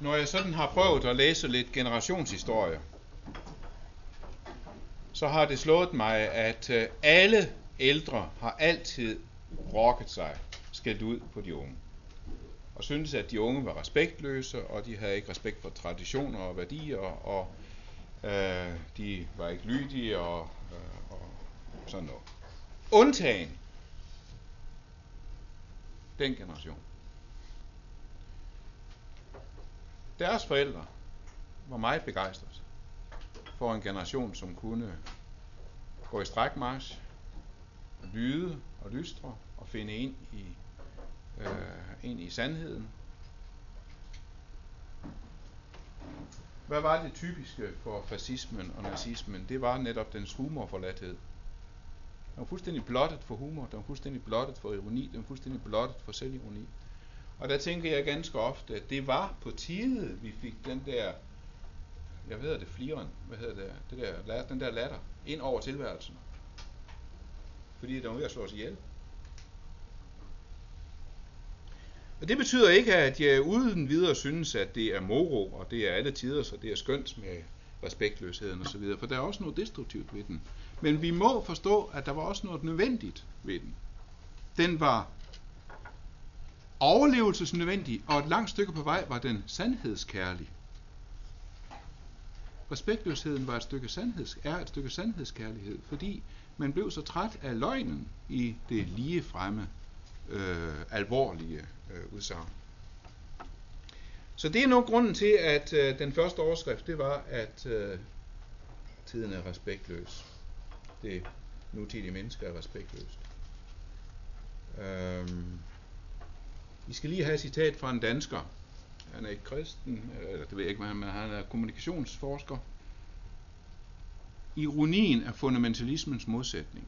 når jeg sådan har prøvet at læse lidt generationshistorie, så har det slået mig, at øh, alle ældre har altid rokket sig, skældt ud på de unge. Og syntes, at de unge var respektløse, og de havde ikke respekt for traditioner og værdier, og øh, de var ikke lydige og, øh, og sådan noget. Undtagen den generation. Deres forældre var meget begejstret for en generation, som kunne gå i strækmarsch, lyde og lystre og finde ind i, øh, ind i sandheden. Hvad var det typiske for fascismen og nazismen? Det var netop dens humorforladthed. Den var fuldstændig blottet for humor, den var fuldstændig blottet for ironi, den var fuldstændig blottet for selvironi. Og der tænker jeg ganske ofte, at det var på tide, vi fik den der, jeg ved det, fliren, hvad hedder det, det der, den der latter, ind over tilværelsen. Fordi der var ved at slå os ihjel. Og det betyder ikke, at jeg uden videre synes, at det er moro, og det er alle tider, så det er skønt med respektløsheden osv., for der er også noget destruktivt ved den. Men vi må forstå, at der var også noget nødvendigt ved den. Den var overlevelsesnødvendig, og et langt stykke på vej var den sandhedskærlig. Respektløsheden var et stykke sandheds, er et stykke sandhedskærlighed, fordi man blev så træt af løgnen i det lige fremme øh, alvorlige øh, udsagn. Så det er nok grunden til, at øh, den første overskrift, det var, at øh, tiden er respektløs. Det nutidige menneske er respektløst. Øhm, vi skal lige have et citat fra en dansker. Han er ikke kristen, øh, eller det ved jeg ikke, men han er kommunikationsforsker. Ironien er fundamentalismens modsætning.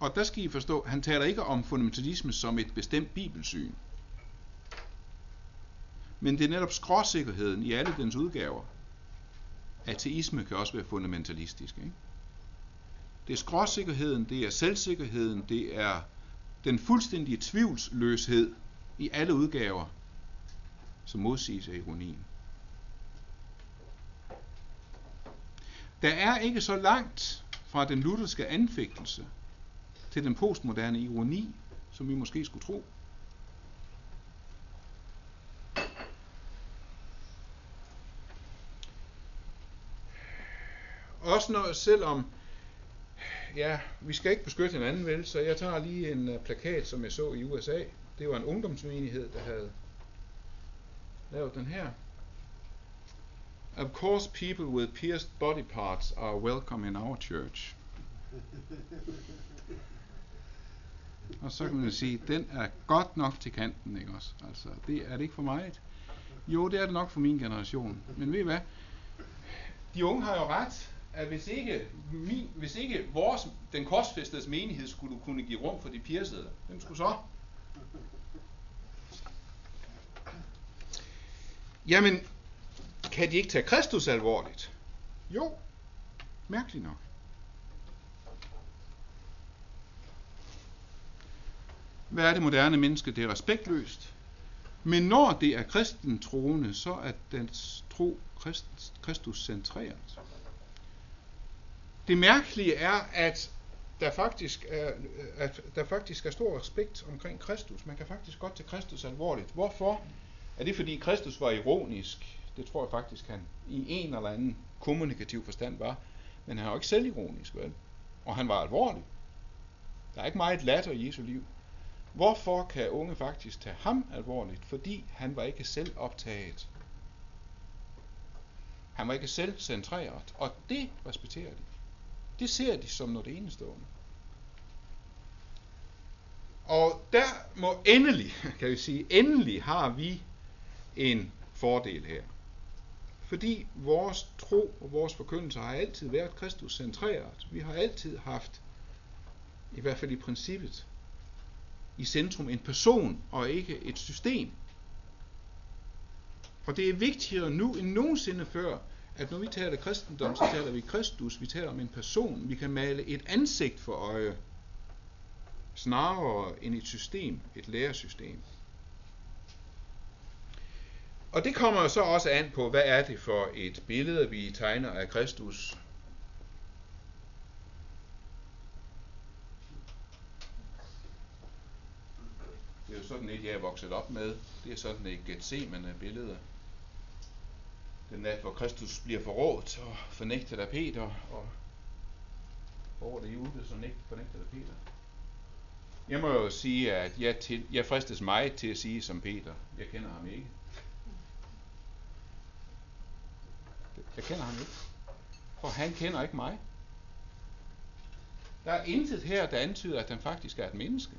Og der skal I forstå, han taler ikke om fundamentalisme som et bestemt bibelsyn. Men det er netop skråsikkerheden i alle dens udgaver. Ateisme kan også være fundamentalistisk. Ikke? Det er skråsikkerheden, det er selvsikkerheden, det er den fuldstændige tvivlsløshed i alle udgaver, som modsiges af ironien. Der er ikke så langt fra den lutherske anfægtelse til den postmoderne ironi, som vi måske skulle tro. Også når, selvom, ja, vi skal ikke beskytte hinanden vel, så jeg tager lige en øh, plakat, som jeg så i USA. Det var en ungdomsmenighed, der havde lavet den her. Of course, people with pierced body parts are welcome in our church. Og så kan man sige, den er godt nok til kanten, ikke også? Altså, det er det ikke for mig. Jo, det er det nok for min generation. Men ved I hvad? De unge har jo ret, at hvis ikke, min, hvis ikke vores, den korsfæstedes menighed skulle kunne give rum for de piercede, hvem skulle så? Jamen, kan de ikke tage Kristus alvorligt? Jo, mærkeligt nok. Hvad er det moderne menneske? Det er respektløst. Men når det er kristen troende, så er dens tro Kristus centreret. Det mærkelige er, at der faktisk er, at der faktisk er stor respekt omkring Kristus. Man kan faktisk godt tage Kristus alvorligt. Hvorfor? Er det fordi Kristus var ironisk? Det tror jeg faktisk, han i en eller anden kommunikativ forstand var. Men han var ikke selv ironisk, vel? Og han var alvorlig. Der er ikke meget latter i Jesu liv. Hvorfor kan unge faktisk tage ham alvorligt? Fordi han var ikke selv optaget. Han var ikke selv centreret, og det respekterer de. Det ser de som noget enestående. Og der må endelig, kan vi sige, endelig har vi en fordel her. Fordi vores tro og vores forkyndelse har altid været Kristus centreret. Vi har altid haft, i hvert fald i princippet, i centrum en person og ikke et system. Og det er vigtigere nu end nogensinde før, at når vi taler kristendom, så taler vi Kristus, vi taler om en person, vi kan male et ansigt for øje, snarere end et system, et læresystem. Og det kommer jo så også an på, hvad er det for et billede, vi tegner af Kristus. Det er jo sådan et, jeg er vokset op med. Det er sådan et Gethsemane billede. Den nat, hvor Kristus bliver forrådt og fornægtet af Peter, og hvor det jude, så fornægtet af Peter. Jeg må jo sige, at jeg, til, jeg fristes meget til at sige som Peter, jeg kender ham ikke. Jeg kender ham ikke. For han kender ikke mig. Der er intet her, der antyder, at han faktisk er et menneske.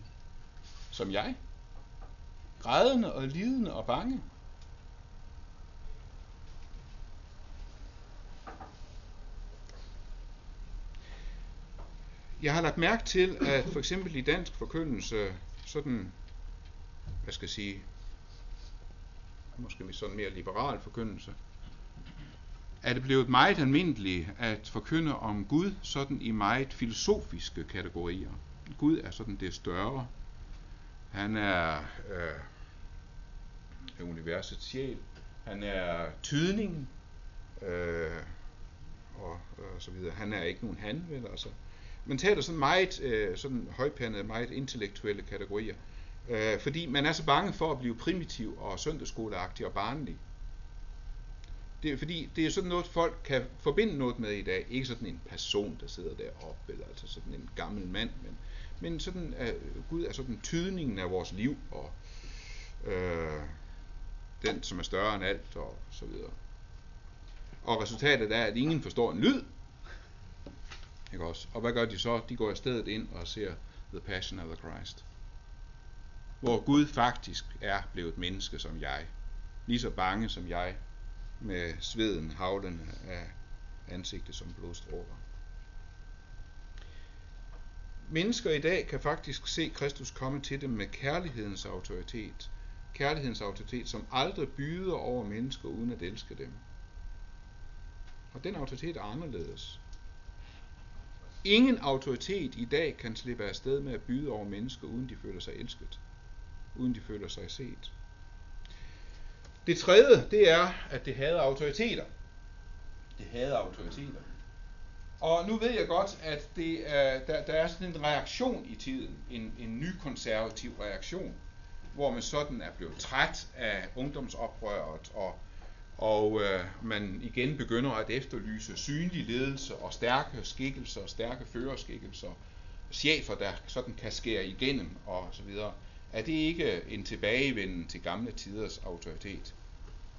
Som jeg. Grædende og lidende og bange. Jeg har lagt mærke til, at for eksempel i dansk forkyndelse, sådan, hvad skal jeg sige, måske sådan mere liberal forkyndelse, er det blevet meget almindeligt at forkynde om Gud sådan i meget filosofiske kategorier. Gud er sådan det større. Han er øh, universets sjæl. Han er tydningen. Øh, og, og så videre. Han er ikke nogen han, vel altså. Man taler sådan meget øh, sådan højpandede, meget intellektuelle kategorier. Øh, fordi man er så bange for at blive primitiv og søndagsskoleagtig og barnlig. Det er fordi, det er sådan noget, folk kan forbinde noget med i dag. Ikke sådan en person, der sidder deroppe, eller altså sådan en gammel mand, men, men sådan, at Gud er sådan tydningen af vores liv, og øh, den, som er større end alt, og så videre. Og resultatet er, at ingen forstår en lyd. Ikke også? Og hvad gør de så? De går i stedet ind og ser The Passion of the Christ. Hvor Gud faktisk er blevet menneske som jeg. Lige så bange som jeg, med sveden havlende af ansigtet som blodstråler. Mennesker i dag kan faktisk se Kristus komme til dem med kærlighedens autoritet. Kærlighedens autoritet, som aldrig byder over mennesker uden at elske dem. Og den autoritet er anderledes. Ingen autoritet i dag kan slippe afsted med at byde over mennesker, uden de føler sig elsket. Uden de føler sig set. Det tredje, det er, at det havde autoriteter. Det havde autoriteter. Og nu ved jeg godt, at det er, der, der er sådan en reaktion i tiden, en, en ny konservativ reaktion, hvor man sådan er blevet træt af ungdomsoprøret, og, og øh, man igen begynder at efterlyse synlig ledelse og stærke skikkelser, stærke førerskikkelser, chefer, der sådan kan skære igennem og så videre. Er det ikke en tilbagevenden til gamle tiders autoritet?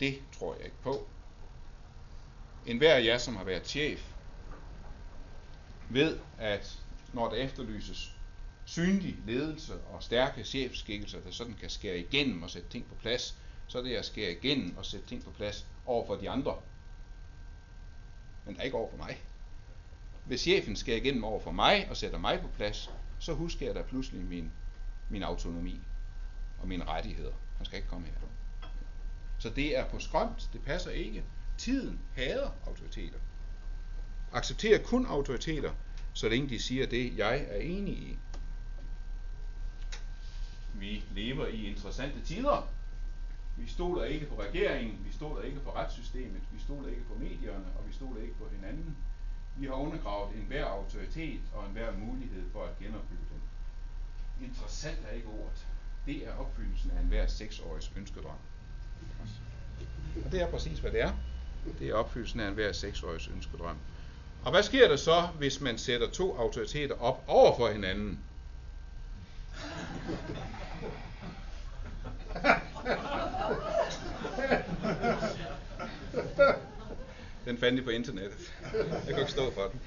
Det tror jeg ikke på. En hver af jer, som har været chef, ved, at når der efterlyses synlig ledelse og stærke chefskikkelser, der sådan kan skære igennem og sætte ting på plads, så er det at skære igennem og sætte ting på plads over for de andre. Men der er ikke over for mig. Hvis chefen skærer igennem over for mig og sætter mig på plads, så husker jeg da pludselig min, min autonomi og mine rettigheder. Han skal ikke komme her. Så det er på skrømt, det passer ikke. Tiden hader autoriteter. Accepterer kun autoriteter, så længe de siger det, jeg er enig i. Vi lever i interessante tider. Vi stoler ikke på regeringen, vi stoler ikke på retssystemet, vi stoler ikke på medierne, og vi stoler ikke på hinanden. Vi har undergravet enhver autoritet og enhver mulighed for at genopbygge. Interessant er ikke ordet. Det er opfyldelsen af enhver seksårigs ønskedrøm. Og det er præcis, hvad det er. Det er opfyldelsen af enhver seksårigs ønskedrøm. Og hvad sker der så, hvis man sætter to autoriteter op over for hinanden? Den fandt de på internettet. Jeg kan ikke stå for den.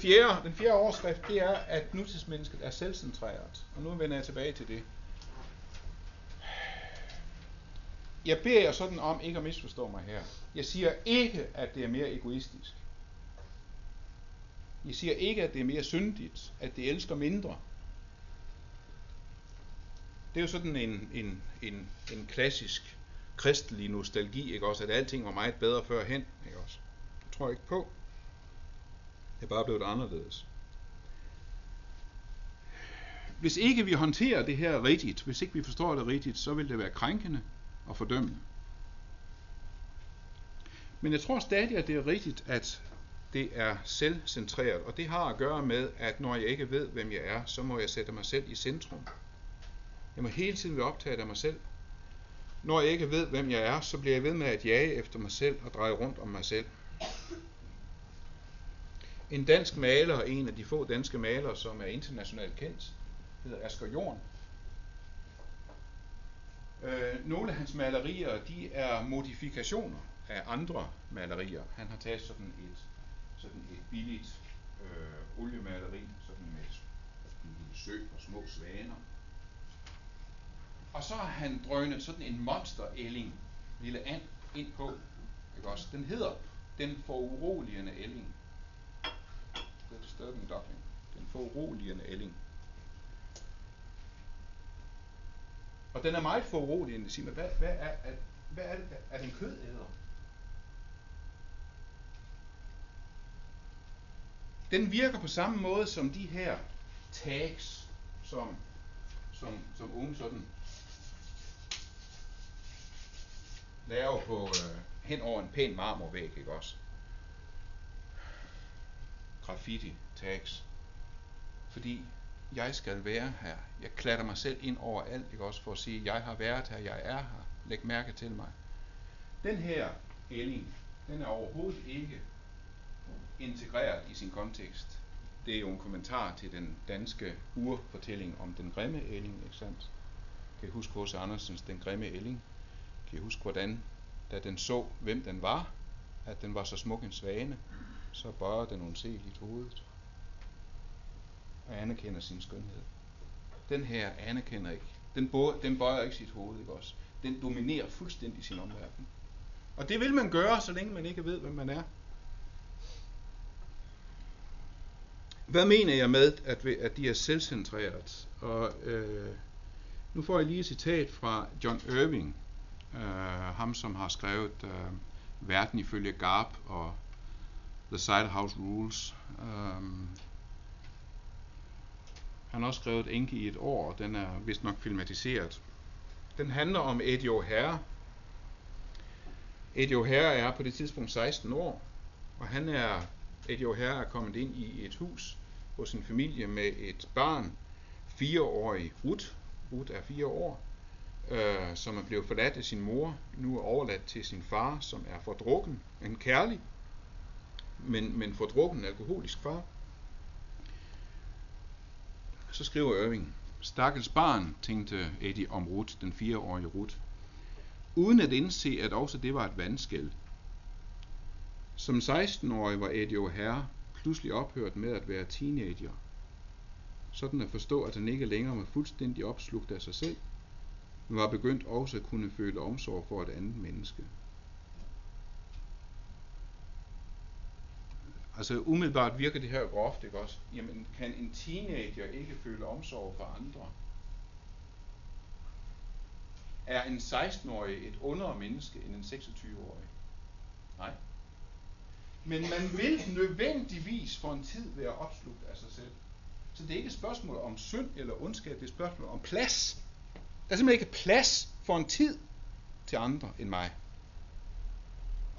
Fjerde, den fjerde overskrift, det er, at nutidsmennesket er selvcentreret. Og nu vender jeg tilbage til det. Jeg beder jer sådan om ikke at misforstå mig her. Jeg siger ikke, at det er mere egoistisk. Jeg siger ikke, at det er mere syndigt, at det elsker mindre. Det er jo sådan en, en, en, en klassisk kristelig nostalgi, ikke også? At alting var meget bedre førhen, ikke også? Det tror jeg ikke på. Det er bare blevet anderledes. Hvis ikke vi håndterer det her rigtigt, hvis ikke vi forstår det rigtigt, så vil det være krænkende og fordømmende. Men jeg tror stadig, at det er rigtigt, at det er selvcentreret, og det har at gøre med, at når jeg ikke ved, hvem jeg er, så må jeg sætte mig selv i centrum. Jeg må hele tiden være optaget af mig selv. Når jeg ikke ved, hvem jeg er, så bliver jeg ved med at jage efter mig selv og dreje rundt om mig selv. En dansk maler, en af de få danske malere, som er internationalt kendt, hedder Asger Jorn. Øh, nogle af hans malerier, de er modifikationer af andre malerier. Han har taget sådan et, sådan et billigt øh, oliemaleri, sådan med en lille sø og små svaner. Og så har han drønet sådan en monster-ælling, lille and, ind på. Ikke også? Den hedder Den foruroligende ælling. The Disturbing Duckling. Den foruroligende ælling. Og den er meget foruroligende. Sig mig, hvad, hvad, er, er, hvad er det? Er den kødæder? Den virker på samme måde som de her tags, som, som, som unge sådan laver på øh, hen over en pæn marmorvæg, ikke også? Graffiti tags. Fordi jeg skal være her. Jeg klatter mig selv ind over alt, ikke også, for at sige, jeg har været her, jeg er her. Læg mærke til mig. Den her ælling, den er overhovedet ikke integreret i sin kontekst. Det er jo en kommentar til den danske urfortælling om den grimme ælling, ikke sandt? Kan I huske hos Andersens Den grimme ælling? Kan I huske, hvordan, da den så, hvem den var, at den var så smuk en svane, så bøjer den undseligt hovedet og anerkender sin skønhed. Den her anerkender ikke. Den, bøjer, den bøjer ikke sit hoved, ikke også? Den dominerer fuldstændig sin omverden. Og det vil man gøre, så længe man ikke ved, hvem man er. Hvad mener jeg med, at, at de er selvcentreret? Og øh, nu får jeg lige et citat fra John Irving, øh, ham som har skrevet øh, Verden ifølge Garp og The House Rules. Um, han har også skrevet Enke i et år, og den er vist nok filmatiseret. Den handler om Eddie O'Hare. Eddie O'Hare er på det tidspunkt 16 år, og han er, Eddie O'Hare er kommet ind i et hus hos sin familie med et barn, fireårig Ruth. Ruth er fire år, øh, som er blevet forladt af sin mor, nu er overladt til sin far, som er fordrukken, en kærlig, men, men fordrukken alkoholisk far. Så skriver Irving, Stakkels barn, tænkte Eddie om Ruth, den fireårige Ruth, uden at indse, at også det var et vandskæld. Som 16-årig var Eddie O'Hare pludselig ophørt med at være teenager. Sådan at forstå, at han ikke længere var fuldstændig opslugt af sig selv, men var begyndt også at kunne føle omsorg for et andet menneske. Altså umiddelbart virker det her groft, ikke også? Jamen, kan en teenager ikke føle omsorg for andre? Er en 16-årig et undere menneske end en 26-årig? Nej. Men man vil nødvendigvis for en tid være opslugt af sig selv. Så det er ikke et spørgsmål om synd eller ondskab, det er et spørgsmål om plads. Der er simpelthen ikke plads for en tid til andre end mig.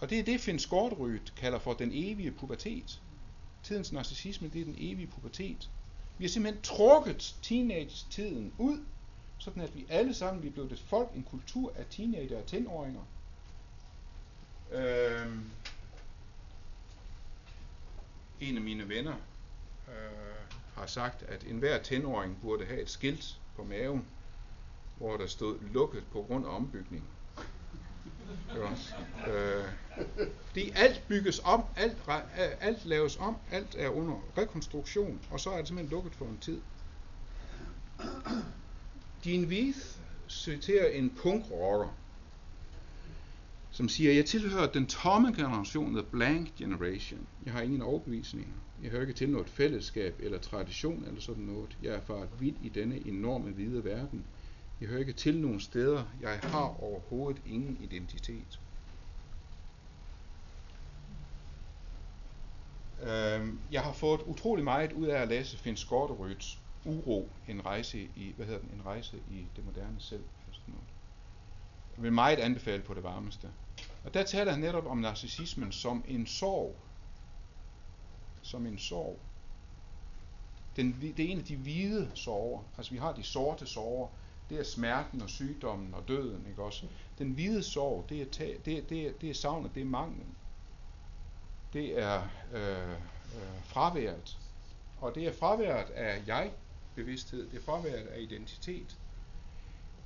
Og det er det, Finn Skårderødt kalder for den evige pubertet. Tidens narcissisme, det er den evige pubertet. Vi har simpelthen trukket teenage-tiden ud, sådan at vi alle sammen vi er blevet et folk, en kultur af teenager og tenåringer. Øhm, en af mine venner øh, har sagt, at enhver tenåring burde have et skilt på maven, hvor der stod lukket på grund af ombygning. Øh, det alt bygges om, alt, øh, alt laves om, alt er under rekonstruktion, og så er det simpelthen lukket for en tid. Din Vith citerer en punkrocker, som siger, jeg tilhører den tomme generation, the blank generation. Jeg har ingen overbevisninger. Jeg hører ikke til noget fællesskab eller tradition eller sådan noget. Jeg er faret vidt i denne enorme hvide verden. Jeg hører ikke til nogen steder. Jeg har overhovedet ingen identitet. Øhm, jeg har fået utrolig meget ud af at læse Finn Skårderøds Uro, en rejse i, hvad hedder den, en rejse i det moderne selv. Sådan noget. Jeg vil meget anbefale på det varmeste. Og der taler han netop om narcissismen som en sorg. Som en sorg. Den, det er en af de hvide sorger. Altså vi har de sorte sorger. Det er smerten og sygdommen og døden, ikke også? Den hvide sorg, det er, ta- det er, det er, det er savnet, det er manglen. Det er øh, øh, fraværet. Og det er fraværet af jeg-bevidsthed, det er fraværet af identitet.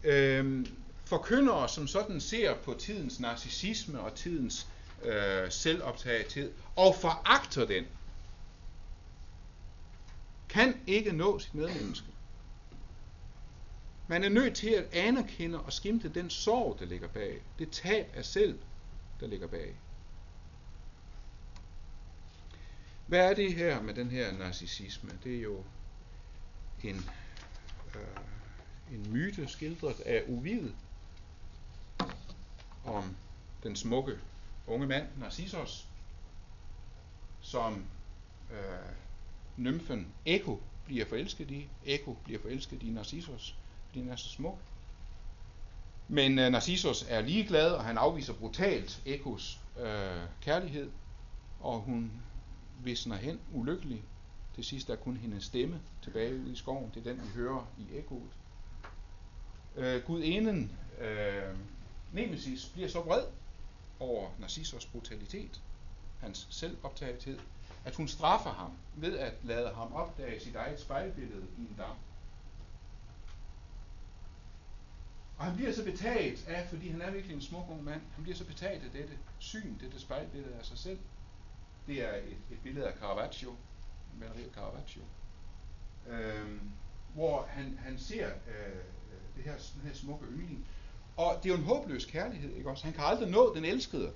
Øh, forkyndere, som sådan ser på tidens narcissisme og tidens øh, selvoptagethed, og foragter den, kan ikke nå sit medmenneske. Man er nødt til at anerkende og skimte den sorg, der ligger bag. Det tab af selv, der ligger bag. Hvad er det her med den her narcissisme? Det er jo en, øh, en myte skildret af Ovid om den smukke unge mand Narcissus, som øh, nymfen Eko bliver forelsket i. Eko bliver forelsket i Narcissus, fordi den er så smuk. Men øh, Narcissus er ligeglad, og han afviser brutalt Ekos øh, kærlighed, og hun visner hen ulykkelig. Til sidst er kun hendes stemme tilbage ude i skoven. Det er den, vi hører i ekkoet. Øh, Gudinden øh, Nemesis bliver så vred over Narcissus brutalitet, hans selvoptagethed, at hun straffer ham ved at lade ham opdage sit eget spejlbillede i en dam. Og han bliver så betaget af, fordi han er virkelig en smuk ung mand, han bliver så betaget af dette syn, dette spejlbillede af sig selv. Det er et, et billede af Caravaggio, maleri af Caravaggio, øh, hvor han, han ser øh, det her, den her smukke yndling. Og det er jo en håbløs kærlighed, ikke også? Han kan aldrig nå den elskede.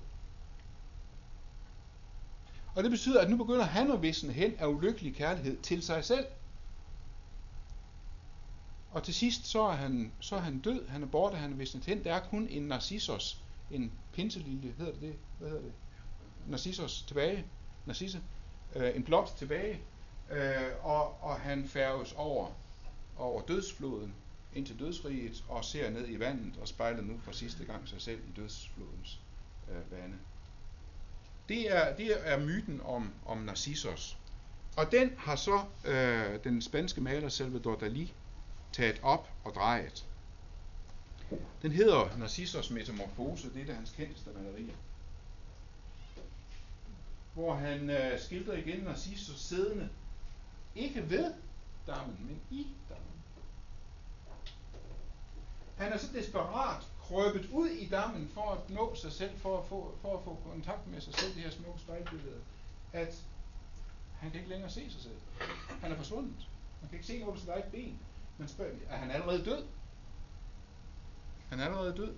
Og det betyder, at nu begynder han at visne hen af ulykkelig kærlighed til sig selv. Og til sidst så er han, så er han død, han er borte, han er visnet hen. Der er kun en narcissus, en pinselilje, hedder det det? Hvad hedder det? Narcissus tilbage, narcisse, øh, en blot tilbage, øh, og, og han færges over, over dødsfloden ind til dødsriget og ser ned i vandet og spejler nu for sidste gang sig selv i dødsflodens øh, vande. Det er, det er myten om, om Narcissus. Og den har så øh, den spanske maler Salvador Dalí taget op og drejet. Den hedder Narcissus Metamorfose, det er hans kendteste malerier. Hvor han øh, skildrer igen Narcissus siddende, ikke ved dammen, men i dammen. Han er så desperat krøbet ud i dammen for at nå sig selv, for at få, for at få kontakt med sig selv, det her smukke spejlbillede, at han kan ikke længere se sig selv. Han er forsvundet. Man kan ikke se hvor på sit eget ben. Men spørg, er han allerede død? Han er allerede død.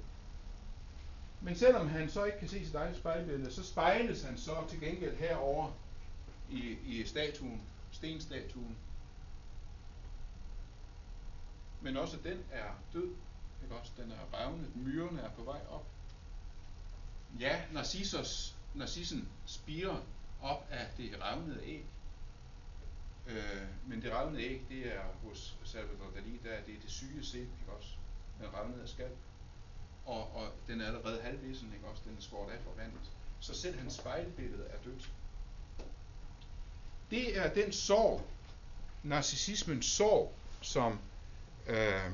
Men selvom han så ikke kan se sit eget spejlbillede, så spejles han så til gengæld herover i, i statuen, stenstatuen. Men også den er død. Ikke også? Den er revnet, myrerne er på vej op. Ja, Narcissus, Narcissen spirer op af det revnede æg. Øh, men det revnede æg, det er hos Salvador Dalí, der er det det syge sind, ikke også? Den revnede skal. Og, og den er allerede halvvissen, ikke også? Den er skåret af for vandet. Så selv hans spejlbillede er dødt. Det er den sorg, narcissismens sorg, som, øh,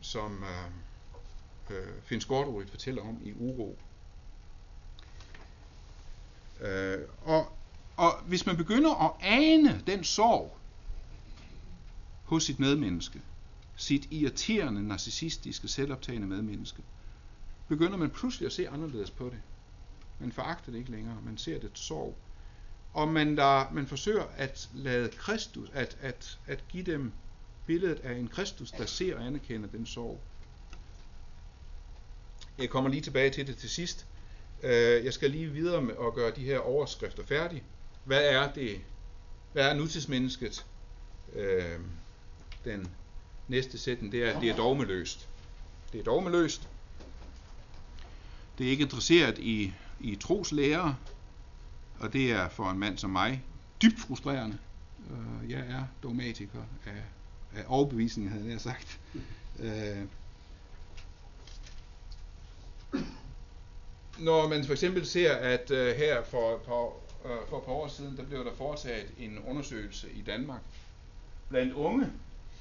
som øh, øh, Finn Skårderud fortæller om i Uro. Øh, og, og hvis man begynder at ane den sorg hos sit medmenneske, sit irriterende, narcissistiske, selvoptagende medmenneske, begynder man pludselig at se anderledes på det. Man foragter det ikke længere, man ser det sorg. Og man, der, man forsøger at lade Kristus, at, at, at give dem billedet af en Kristus, der ser og anerkender den sorg. Jeg kommer lige tilbage til det til sidst. Øh, jeg skal lige videre med at gøre de her overskrifter færdige. Hvad er det? Hvad er nutidsmennesket? Øh, den næste sætning, det er, det er dogmeløst. Det er dogmeløst. Det er ikke interesseret i, i troslærer, og det er for en mand som mig dybt frustrerende. Øh, jeg er dogmatiker af, af overbevisning, havde jeg sagt. Øh, når man for eksempel ser, at øh, her for, par øh, for et par år siden, der blev der foretaget en undersøgelse i Danmark blandt unge,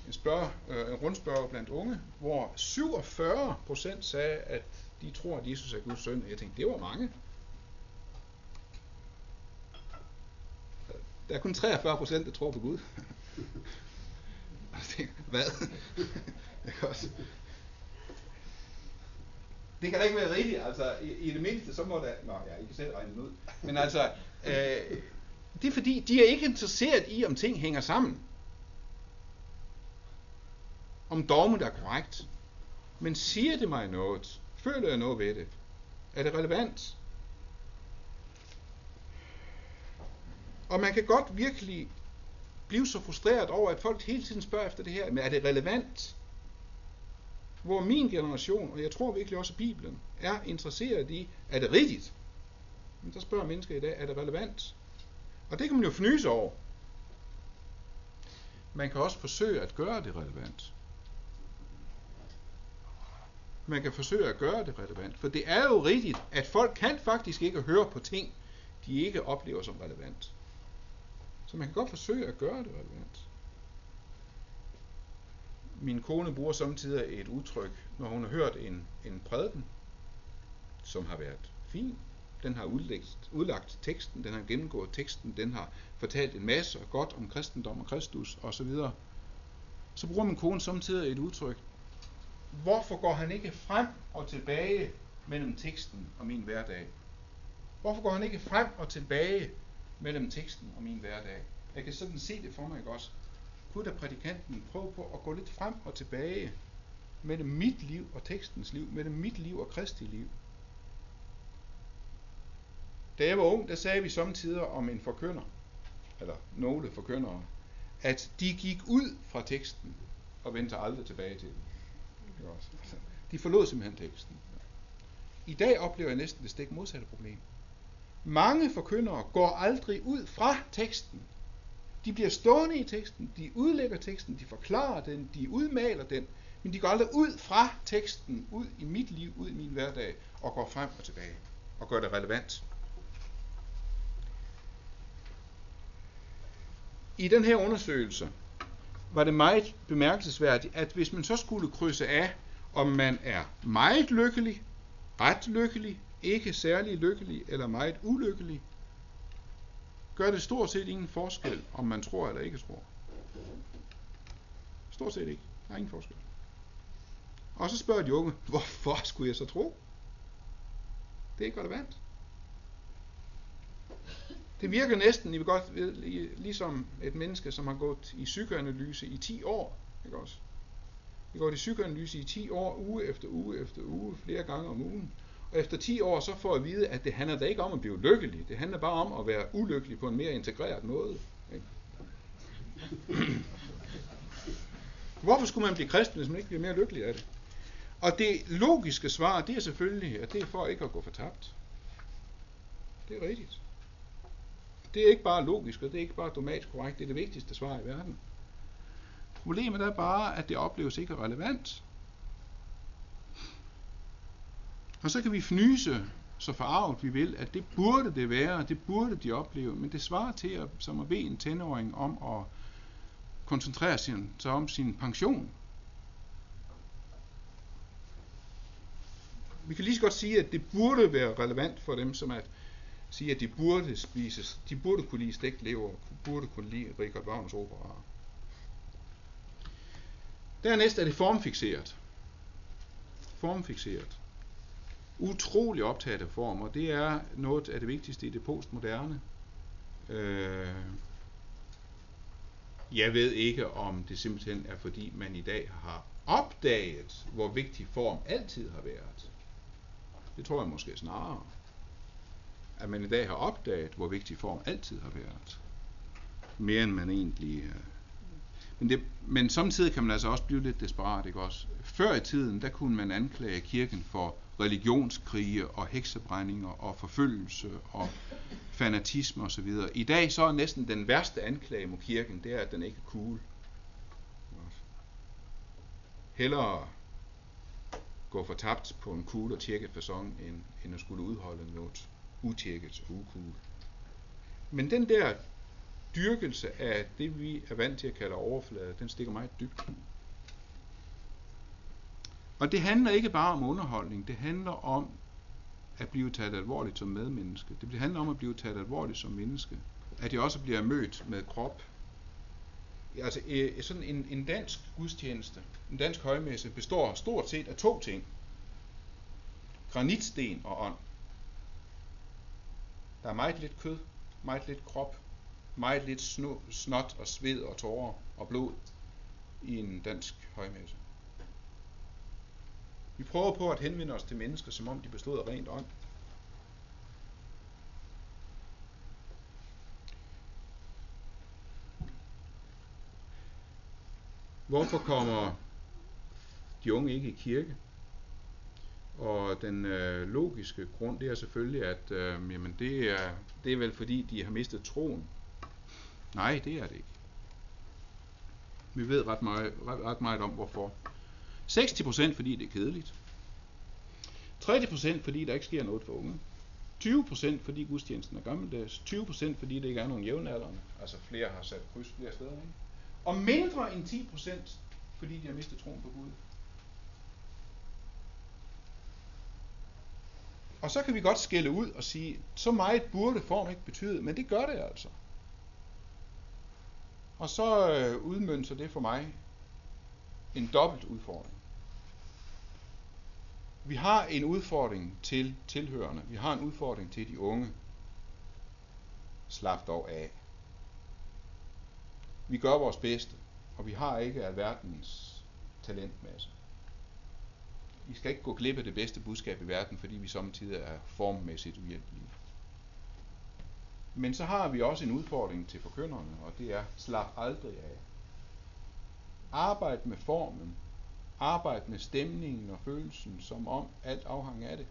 en, spørg, øh, en rundspørg blandt unge, hvor 47 procent sagde, at de tror, at Jesus er Guds søn. Jeg tænkte, det var mange. Der er kun 43 procent, der tror på Gud. Hvad? det kan da ikke være rigtigt. Altså, i, i det mindste, så må der... Nå, ja, I kan selv regne ud. Men altså, øh, det er fordi, de er ikke interesseret i, om ting hænger sammen. Om dogmet er korrekt. Men siger det mig noget? Føler jeg noget ved det? Er det relevant? Og man kan godt virkelig blive så frustreret over, at folk hele tiden spørger efter det her, men er det relevant? Hvor min generation, og jeg tror virkelig også Bibelen, er interesseret i, er det rigtigt? Men der spørger mennesker i dag, er det relevant? Og det kan man jo fnyse over. Man kan også forsøge at gøre det relevant. Man kan forsøge at gøre det relevant. For det er jo rigtigt, at folk kan faktisk ikke høre på ting, de ikke oplever som relevant. Så man kan godt forsøge at gøre det relevant min kone bruger samtidig et udtryk, når hun har hørt en, en prædiken, som har været fin. Den har udlagt, udlagt teksten, den har gennemgået teksten, den har fortalt en masse godt om kristendom og Kristus osv. Så bruger min kone samtidig et udtryk. Hvorfor går han ikke frem og tilbage mellem teksten og min hverdag? Hvorfor går han ikke frem og tilbage mellem teksten og min hverdag? Jeg kan sådan se det for mig, ikke også? Kunne da prædikanten prøve på at gå lidt frem og tilbage mellem mit liv og tekstens liv, mellem mit liv og Kristi liv. Da jeg var ung, der sagde vi samtidig om en forkynder, eller nogle forkyndere, at de gik ud fra teksten og vendte aldrig tilbage til den. Altså, de forlod simpelthen teksten. I dag oplever jeg næsten det stik modsatte problem. Mange forkyndere går aldrig ud fra teksten, de bliver stående i teksten, de udlægger teksten, de forklarer den, de udmaler den, men de går aldrig ud fra teksten, ud i mit liv, ud i min hverdag, og går frem og tilbage, og gør det relevant. I den her undersøgelse var det meget bemærkelsesværdigt, at hvis man så skulle krydse af, om man er meget lykkelig, ret lykkelig, ikke særlig lykkelig eller meget ulykkelig, gør det stort set ingen forskel, om man tror eller ikke tror. Stort set ikke. Der er ingen forskel. Og så spørger de unge, hvorfor skulle jeg så tro? Det er ikke relevant. Det virker næsten, I vil godt, ligesom et menneske, som har gået i psykoanalyse i 10 år. Ikke også? Vi går i psykoanalyse i 10 år, uge efter uge efter uge, flere gange om ugen. Og efter 10 år så får jeg at vide, at det handler da ikke om at blive lykkelig. Det handler bare om at være ulykkelig på en mere integreret måde. Ikke? Hvorfor skulle man blive kristen, hvis man ikke bliver mere lykkelig af det? Og det logiske svar, det er selvfølgelig, at det er for ikke at gå fortabt. Det er rigtigt. Det er ikke bare logisk, og det er ikke bare dogmatisk korrekt, det er det vigtigste svar i verden. Problemet er bare, at det opleves ikke relevant. Og så kan vi fnyse så forarvet vi vil, at det burde det være, det burde de opleve, men det svarer til at, som at bede en tenåring om at koncentrere sig om sin pension. Vi kan lige så godt sige, at det burde være relevant for dem, som at sige, at de burde spises, de burde kunne lide stegt lever, burde kunne lide Richard Wagners opera. Dernæst er det formfixeret. Formfixeret utrolig optaget af form, og det er noget af det vigtigste i det postmoderne. Øh, jeg ved ikke, om det simpelthen er fordi, man i dag har opdaget, hvor vigtig form altid har været. Det tror jeg måske snarere. At man i dag har opdaget, hvor vigtig form altid har været. Mere end man egentlig... Øh. Men, det, men samtidig kan man altså også blive lidt desperat, ikke også? Før i tiden, der kunne man anklage kirken for religionskrige og heksebrændinger og forfølgelse og fanatisme osv. I dag så er næsten den værste anklage mod kirken, det er, at den ikke er cool. Hellere gå fortabt på en cool og tjekket fasong, end, end at skulle udholde noget utjekket og ucool. Men den der dyrkelse af det, vi er vant til at kalde overflade, den stikker meget dybt. Og det handler ikke bare om underholdning, det handler om at blive taget alvorligt som medmenneske. Det handler om at blive taget alvorligt som menneske. At jeg også bliver mødt med krop. Altså øh, sådan en, en dansk gudstjeneste, en dansk højmesse, består stort set af to ting. Granitsten og ånd. Der er meget lidt kød, meget lidt krop, meget lidt snot og sved og tårer og blod i en dansk højmesse. Vi prøver på at henvende os til mennesker, som om de bestod af rent ånd. Hvorfor kommer de unge ikke i kirke? Og den øh, logiske grund, det er selvfølgelig, at øh, jamen det, er, det er vel fordi, de har mistet troen. Nej, det er det ikke. Vi ved ret meget, ret, ret meget om, hvorfor. 60% fordi det er kedeligt. 30% fordi der ikke sker noget for unge. 20% fordi gudstjenesten er gammeldags. 20% fordi det ikke er nogen jævnaldrende. Altså flere har sat kryds flere steder. Ikke? Og mindre end 10% fordi de har mistet troen på Gud. Og så kan vi godt skille ud og sige, så meget burde form ikke betyde, men det gør det altså. Og så øh, udmønter det for mig en dobbelt udfordring. Vi har en udfordring til tilhørende. Vi har en udfordring til de unge. Slap dog af. Vi gør vores bedste, og vi har ikke alverdens talentmasse. Vi skal ikke gå glip af det bedste budskab i verden, fordi vi samtidig er formmæssigt uhjælpelige. Men så har vi også en udfordring til forkynderne, og det er slap aldrig af. Arbejd med formen, arbejde med stemningen og følelsen, som om alt afhænger af det.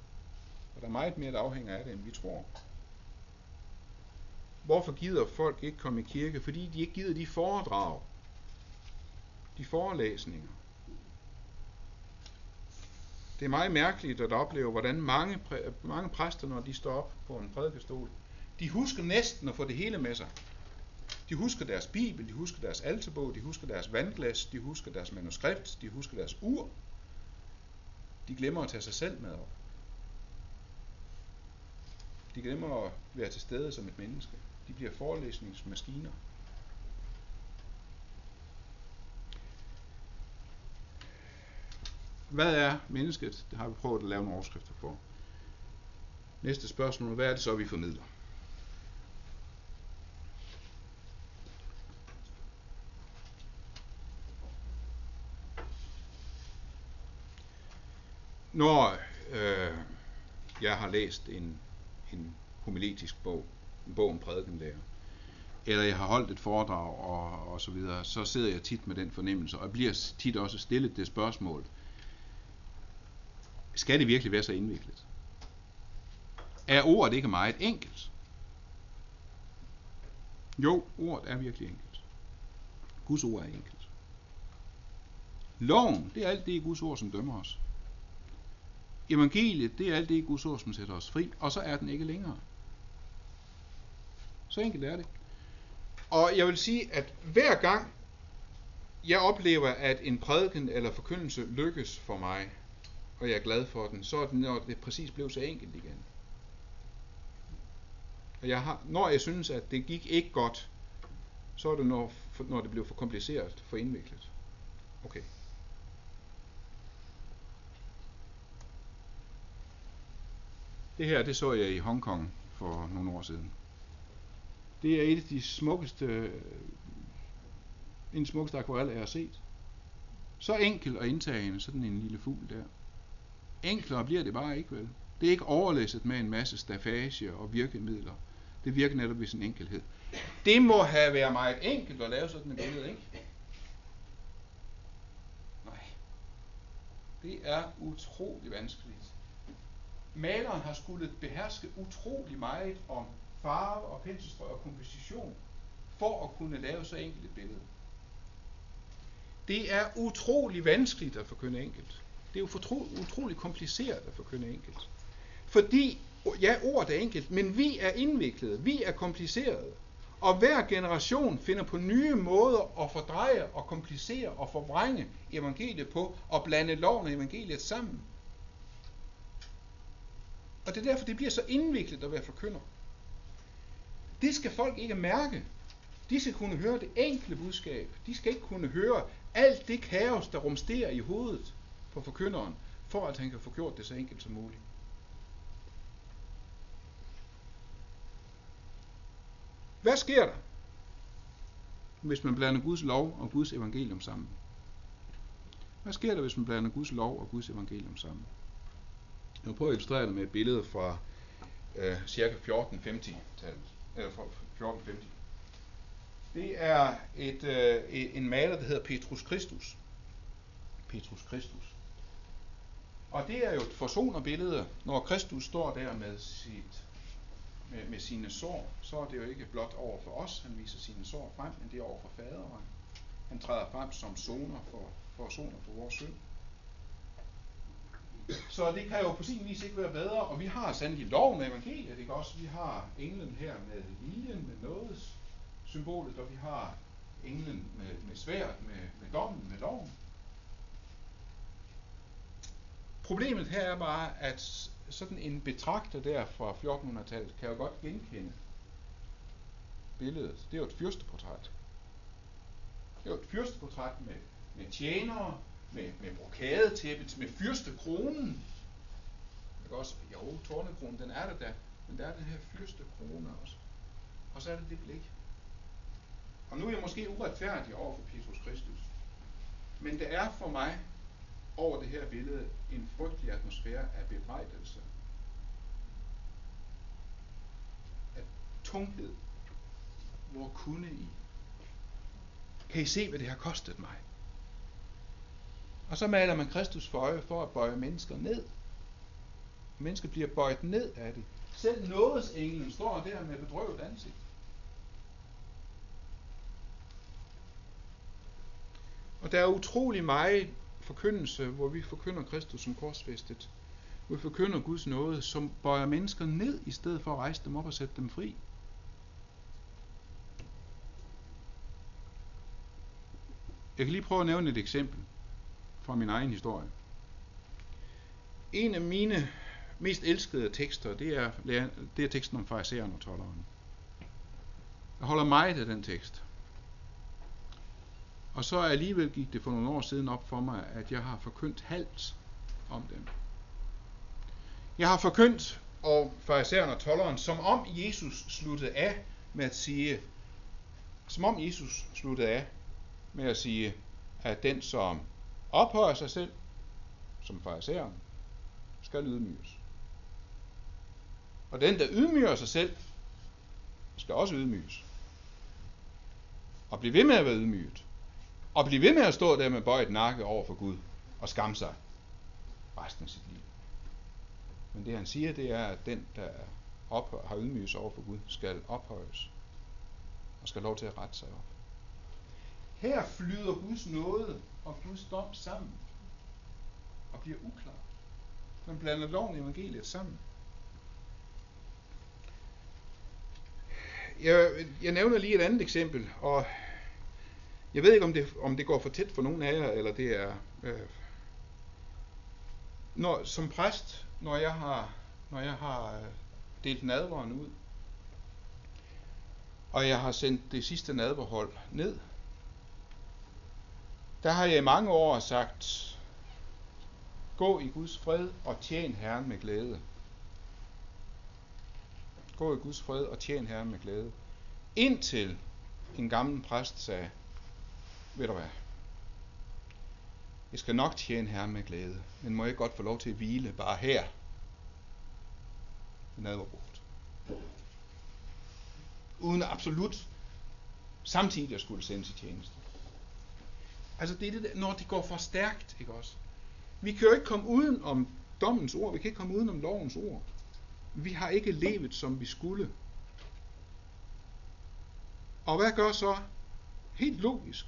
Og der er meget mere, der afhænger af det, end vi tror. Hvorfor gider folk ikke komme i kirke? Fordi de ikke gider de foredrag, de forelæsninger. Det er meget mærkeligt at opleve, hvordan mange, præ- mange præster, når de står op på en prædikestol, de husker næsten at få det hele med sig. De husker deres bibel, de husker deres alterbog, de husker deres vandglas, de husker deres manuskript, de husker deres ur. De glemmer at tage sig selv med op. De glemmer at være til stede som et menneske. De bliver forelæsningsmaskiner. Hvad er mennesket? Det har vi prøvet at lave nogle overskrifter for. Næste spørgsmål, hvad er det så, vi formidler? Når øh, jeg har læst en, en homiletisk bog, en bog om prædikenlærer, eller jeg har holdt et foredrag og, og så videre, så sidder jeg tit med den fornemmelse, og jeg bliver tit også stillet det spørgsmål, skal det virkelig være så indviklet? Er ordet ikke meget enkelt? Jo, ordet er virkelig enkelt. Guds ord er enkelt. Loven, det er alt det i Guds ord, som dømmer os. Evangeliet, det er alt det i Guds ord, som sætter os fri, og så er den ikke længere. Så enkelt er det. Og jeg vil sige, at hver gang jeg oplever, at en prædiken eller forkyndelse lykkes for mig, og jeg er glad for den, så er det, når det præcis blev så enkelt igen. Og jeg har, når jeg synes, at det gik ikke godt, så er det, når, når det blev for kompliceret, for indviklet. Okay. Det her, det så jeg i Hongkong for nogle år siden. Det er et af de smukkeste, en smukkeste akvarel, jeg har set. Så enkel og indtagende, sådan en lille fugl der. Enklere bliver det bare ikke, vel? Det er ikke overlæsset med en masse stafage og virkemidler. Det virker netop ved sin enkelhed. Det må have været meget enkelt at lave sådan et billede, ikke? Nej. Det er utrolig vanskeligt maleren har skulle beherske utrolig meget om farve og penselstrøg og komposition, for at kunne lave så enkelt et billede. Det er utrolig vanskeligt at forkynde enkelt. Det er jo fortro, utrolig kompliceret at forkynde enkelt. Fordi, ja, ordet er enkelt, men vi er indviklede, vi er komplicerede. Og hver generation finder på nye måder at fordreje og komplicere og forvrænge evangeliet på og blande loven og evangeliet sammen. Og det er derfor, det bliver så indviklet at være forkynder. Det skal folk ikke mærke. De skal kunne høre det enkle budskab. De skal ikke kunne høre alt det kaos, der rumsterer i hovedet på forkynderen, for at han kan få gjort det så enkelt som muligt. Hvad sker der, hvis man blander Guds lov og Guds evangelium sammen? Hvad sker der, hvis man blander Guds lov og Guds evangelium sammen? Jeg vil prøve at illustrere det med et billede fra øh, cirka 1450-tallet. Eller fra 1450. Det er et, øh, en maler, der hedder Petrus Christus. Petrus Christus. Og det er jo et forsonerbillede, når Kristus står der med, sit, med, med sine sår, så er det jo ikke blot over for os, han viser sine sår frem, men det er over for faderen. Han træder frem som soner for, for soner for vores synd. Så det kan jo på sin vis ikke være bedre, og vi har sandelig loven med evangeliet, ikke også? Vi har englen her med liljen, med nådes symbolet, og vi har englen med, med sværet, med, med dommen, med loven. Problemet her er bare, at sådan en betragter der fra 1400-tallet kan jo godt genkende billedet. Det er jo et fyrsteportræt. Det er jo et fyrsteportræt med, med tjenere, med, med brokadetæppet, med fyrstekronen. Ikke også? Jo, tårnekronen, den er der da, men der er den her fyrstekrone også. Og så er det det blik. Og nu er jeg måske uretfærdig over for Petrus Kristus. Men det er for mig over det her billede en frygtelig atmosfære af bebrejdelse. Af tunghed. Hvor kunne I? Kan I se, hvad det har kostet mig? Og så maler man Kristus for øje for at bøje mennesker ned. Mennesker bliver bøjet ned af det. Selv nådesenglen står der med bedrøvet ansigt. Og der er utrolig meget forkyndelse, hvor vi forkynder Kristus som korsfæstet. Hvor vi forkynder Guds nåde, som bøjer mennesker ned, i stedet for at rejse dem op og sætte dem fri. Jeg kan lige prøve at nævne et eksempel fra min egen historie. En af mine mest elskede tekster, det er, det er teksten om fariseren og tolleren. Jeg holder meget af den tekst. Og så alligevel gik det for nogle år siden op for mig, at jeg har forkyndt halvt om dem. Jeg har forkyndt og fariseren og tolleren, som om Jesus sluttede af med at sige, som om Jesus sluttede af med at sige, at den, som ophøjer sig selv, som fariseren, skal ydmyges. Og den, der ydmyger sig selv, skal også ydmyges. Og blive ved med at være ydmyget. Og blive ved med at stå der med bøjet nakke over for Gud og skamme sig resten af sit liv. Men det han siger, det er, at den, der ophøj, har ydmyget sig over for Gud, skal ophøjes og skal lov til at rette sig op. Her flyder Guds nåde og Guds dom sammen og bliver uklar. Man blander loven og evangeliet sammen. Jeg, jeg nævner lige et andet eksempel, og jeg ved ikke, om det, om det går for tæt for nogen af jer, eller det er... Øh, når, som præst, når jeg har, når jeg har øh, delt nadveren ud, og jeg har sendt det sidste nadverhold ned, der har jeg i mange år sagt, gå i Guds fred og tjen Herren med glæde. Gå i Guds fred og tjen Herren med glæde. Indtil en gammel præst sagde, ved du hvad, jeg skal nok tjene Herren med glæde, men må jeg godt få lov til at hvile bare her i nadverbordet. Uden absolut samtidig at skulle sendes i tjeneste. Altså det er det, når det går for stærkt, ikke også? Vi kan jo ikke komme uden om dommens ord, vi kan ikke komme uden om lovens ord. Vi har ikke levet, som vi skulle. Og hvad gør så? Helt logisk.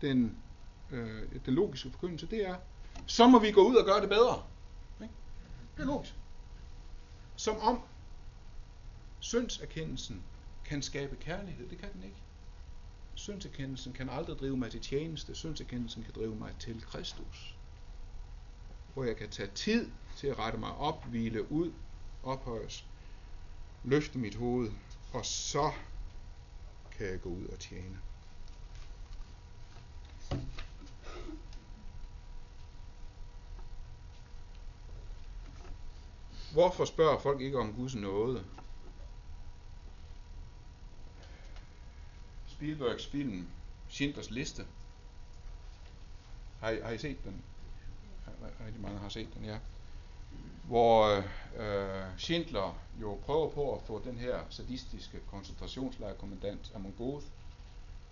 Den, øh, den logiske forkyndelse, det er, så må vi gå ud og gøre det bedre. Ikke? Det er logisk. Som om syndserkendelsen kan skabe kærlighed. Det kan den ikke. Synserkendelsen kan aldrig drive mig til tjeneste. Synserkendelsen kan drive mig til Kristus. Hvor jeg kan tage tid til at rette mig op, hvile ud, ophøjes, løfte mit hoved, og så kan jeg gå ud og tjene. Hvorfor spørger folk ikke om Guds nåde? Spielbergs film Schindlers Liste. Har I, har I set den? Rigtig mange har set den, ja. Hvor øh, Schindler jo prøver på at få den her sadistiske koncentrationslejrkommandant Amon Goth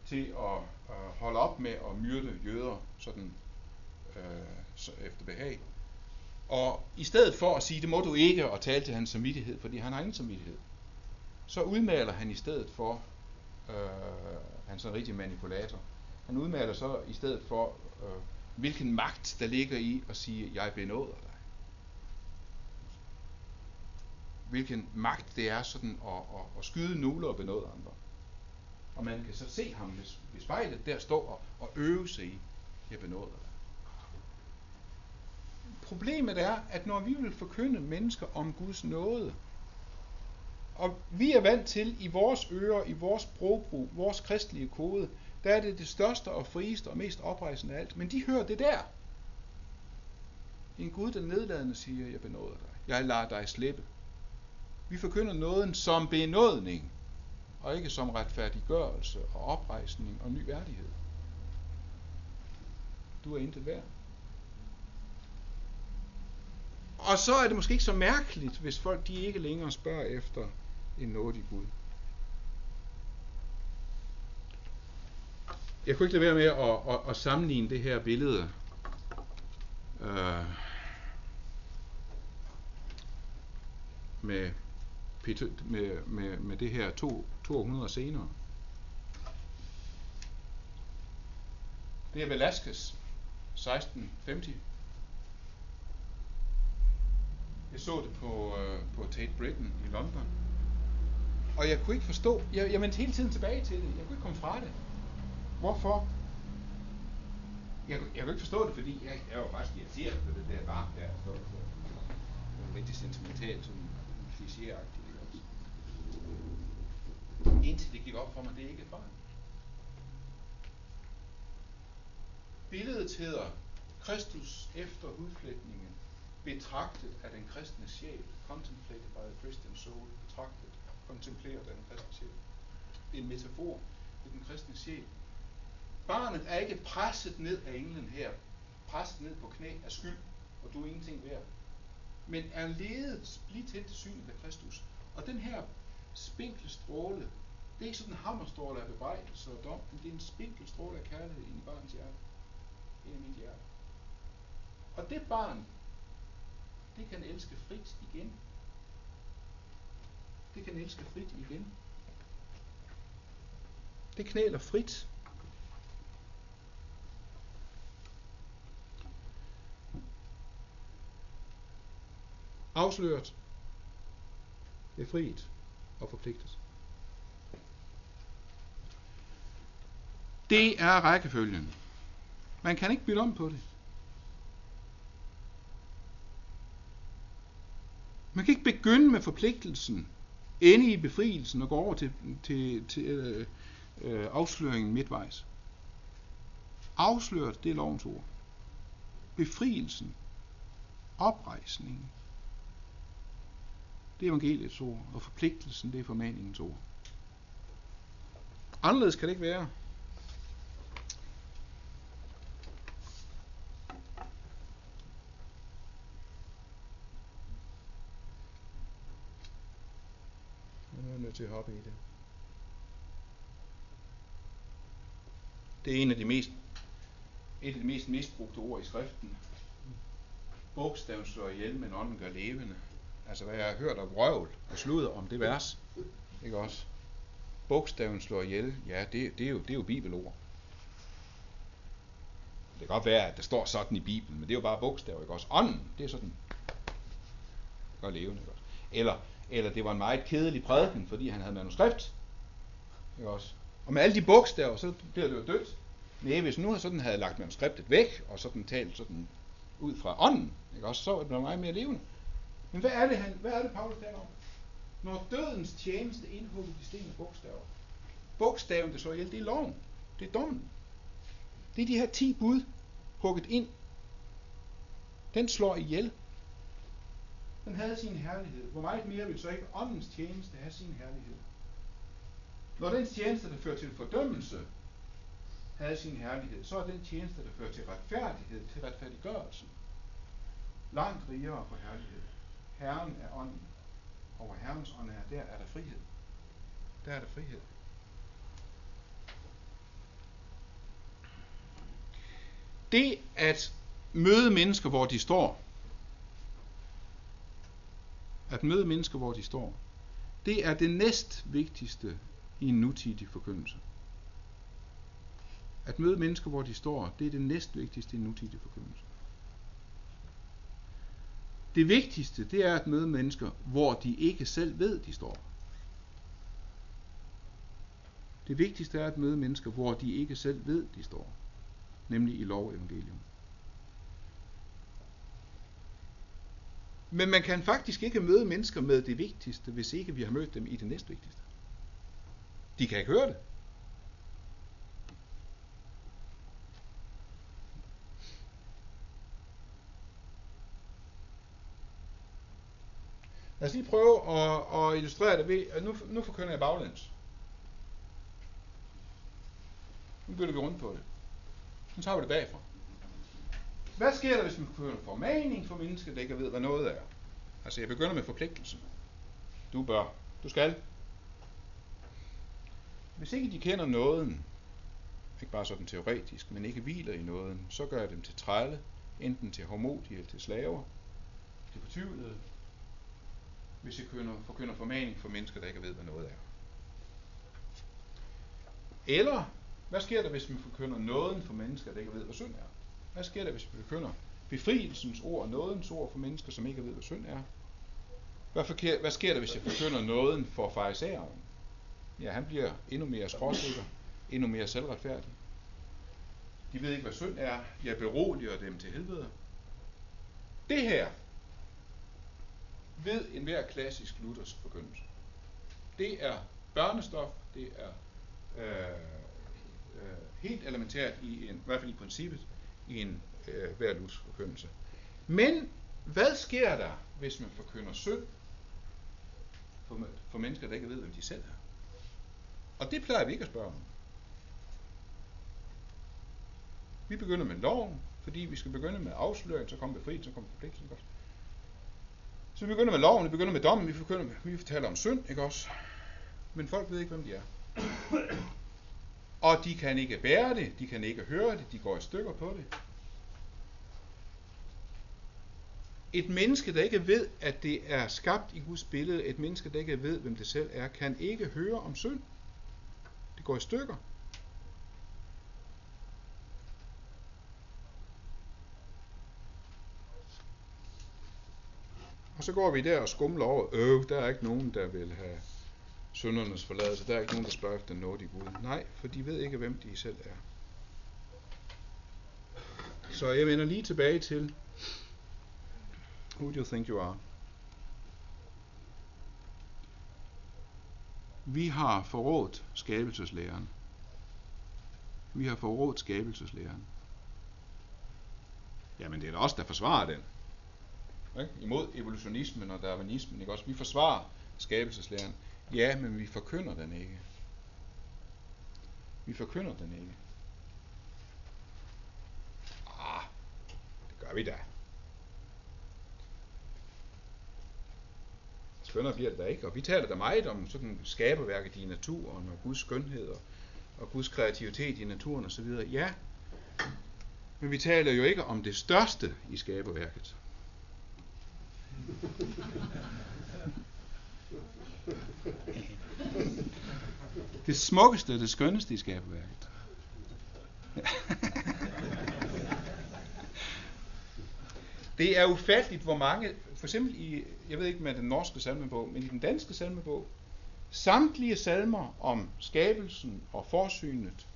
til at øh, holde op med at myrde jøder sådan øh, så efter behag. Og i stedet for at sige, det må du ikke, og tale til hans samvittighed, fordi han har ingen samvittighed, så udmaler han i stedet for, øh, han er sådan en rigtig manipulator, han udmaler så i stedet for, øh, hvilken magt der ligger i at sige, jeg benåder dig. Hvilken magt det er sådan at, at, at skyde nuler og benåde andre. Og man kan så se ham ved spejlet der stå og, og øve sig i, jeg benåder dig. Problemet er, at når vi vil forkynde mennesker om Guds nåde, og vi er vant til i vores ører, i vores sprogbrug, vores kristelige kode, der er det det største og frieste og mest oprejsende af alt. Men de hører det der. En Gud, der nedladende siger, jeg benåder dig. Jeg lader dig slippe. Vi forkynder nåden som benådning, og ikke som retfærdiggørelse og oprejsning og ny værdighed. Du er intet værd. Og så er det måske ikke så mærkeligt, hvis folk de ikke længere spørger efter en nådig Gud. Jeg kunne ikke lade være med at, at, at sammenligne det her billede øh, med, med, med, med det her to, 200 senere. Det er Velasquez, 1650. Jeg så det på, øh, på Tate Britain i London. Og jeg kunne ikke forstå, jeg, jeg vendte hele tiden tilbage til det. Jeg kunne ikke komme fra det. Hvorfor? Jeg, jeg kunne ikke forstå det, fordi jeg, jeg var faktisk irriteret på det der barn der. Så, så, det var rigtig sentimentalt, sådan klichéagtigt. Indtil det gik op for mig, det er ikke barn. Billedet hedder Kristus efter udflætningen betragtet af den kristne sjæl, contemplated by the Christian soul, betragtet, kontemplerer den kristne sjæl. Det er en metafor i den kristne sjæl. Barnet er ikke presset ned af englen her, presset ned på knæ af skyld, og du er ingenting værd, men er ledet lige til til synet af Kristus. Og den her spinkle stråle, det er ikke sådan en hammerstråle af bebrejdelse og dom, men det er en spinkel stråle af kærlighed i barns hjerte. Ind i mit hjerte. Og det barn, det kan elske frit igen. Det kan elske frit igen. Det knæler frit. Afsløret. Befriet og forpligtet. Det er rækkefølgen. Man kan ikke bytte om på det. Man kan ikke begynde med forpligtelsen, ende i befrielsen og gå over til, til, til øh, øh, afsløringen midtvejs. Afsløret, det er lovens ord. Befrielsen, oprejsningen, det er evangeliets ord, og forpligtelsen, det er formaningens ord. Anderledes kan det ikke være. Til at hoppe i det. Det er en af de mest, et af de mest misbrugte ord i skriften. bogstaven slår ihjel, men ånden gør levende. Altså hvad jeg har hørt om røvl og sludder om det vers. Ikke også? Bogstaven slår ihjel, ja, det, det, er, jo, det er jo bibelord. Det kan godt være, at det står sådan i Bibelen, men det er jo bare bogstaver, ikke også? Ånden, det er sådan, gør levende, ikke også? Eller, eller det var en meget kedelig prædiken, fordi han havde manuskript, ikke også? Og med alle de bogstaver, så bliver det jo dødt. Nej, hvis nu sådan havde lagt manuskriptet væk, og sådan talt sådan ud fra ånden, ikke også, så er det meget mere levende. Men hvad er det, han, hvad er det Paulus taler om? Når dødens tjeneste indhugger de sten og bogstaver. Bogstaven, det så ihjel, det er loven. Det er dommen. Det er de her ti bud hugget ind. Den slår ihjel. Den havde sin herlighed. Hvor meget mere vil så ikke åndens tjeneste have sin herlighed? Når den tjeneste, der fører til fordømmelse, havde sin herlighed, så er den tjeneste, der fører til retfærdighed, til retfærdiggørelsen, langt rigere for herlighed. Herren er ånden, og hvor Herrens ånd er, der er der frihed. Der er der frihed. Det at møde mennesker, hvor de står, at møde mennesker, hvor de står, det er det næst vigtigste i en nutidig forkyndelse. At møde mennesker, hvor de står, det er det næst vigtigste i en nutidig forkyndelse. Det vigtigste, det er at møde mennesker, hvor de ikke selv ved, de står. Det vigtigste er at møde mennesker, hvor de ikke selv ved, de står. Nemlig i lov og evangelium. Men man kan faktisk ikke møde mennesker med det vigtigste, hvis ikke vi har mødt dem i det næstvigtigste. De kan ikke høre det. Lad os lige prøve at, at illustrere det ved, at nu, nu forkynder jeg baglæns. Nu bytter vi rundt på det. Nu tager vi det bagfra. Hvad sker der, hvis man forkynder formaning for mennesker, der ikke ved, hvad noget er? Altså, jeg begynder med forpligtelsen. Du bør. Du skal. Hvis ikke de kender nåden, ikke bare sådan teoretisk, men ikke hviler i nåden, så gør jeg dem til trælle, enten til hormodige eller til slaver, til fortvivlede, hvis jeg forkynder formaning for mennesker, der ikke ved, hvad noget er. Eller, hvad sker der, hvis man forkynder nåden for mennesker, der ikke ved, hvad synd er? Hvad sker der, hvis vi forkynder befrielsens ord, nådens ord for mennesker, som ikke ved, hvad synd er? Hvad, forker, hvad sker der, hvis jeg forkynder nåden for farisæeren? Ja, han bliver endnu mere skråsikker, endnu mere selvretfærdig. De ved ikke, hvad synd er. Jeg beroliger dem til helvede. Det her, ved enhver klassisk luthersk forkyndelse. Det er børnestof, det er øh, øh, helt elementært, i, en, i hvert fald i princippet, i en øh, hver forkyndelse. Men hvad sker der, hvis man forkynder synd for, for mennesker, der ikke ved, hvem de selv er? Og det plejer vi ikke at spørge om. Vi begynder med loven, fordi vi skal begynde med afsløring, så kommer befrielse, så kommer forpligtelse. Så vi begynder med loven, vi begynder med dommen, vi, begynder med, vi fortæller om synd, ikke også? Men folk ved ikke, hvem de er. Og de kan ikke bære det, de kan ikke høre det, de går i stykker på det. Et menneske, der ikke ved, at det er skabt i Guds billede, et menneske, der ikke ved, hvem det selv er, kan ikke høre om synd. Det går i stykker. Og så går vi der og skumler over, øh, der er ikke nogen, der vil have syndernes forladelse. Der er ikke nogen, der spørger efter noget i Gud. Nej, for de ved ikke, hvem de selv er. Så jeg vender lige tilbage til, who do you think you are? Vi har forrådt skabelseslæren. Vi har forrådt skabelseslæren. Jamen det er da os, der forsvarer den. Ikke? Imod evolutionismen og darwinismen. Ikke? Også, vi forsvarer skabelseslæren. Ja, men vi forkynder den ikke. Vi forkynder den ikke. Ah, det gør vi da. Skønner bliver det da ikke. Og vi taler da meget om sådan skaberværket i naturen, og Guds skønhed, og, og Guds kreativitet i naturen osv. Ja, men vi taler jo ikke om det største i skaberværket. Det smukkeste, det skønneste i skaberværket. Det er ufatteligt, hvor mange, for eksempel i, jeg ved ikke med den norske salmebog, men i den danske salmebog, samtlige salmer om skabelsen og forsynet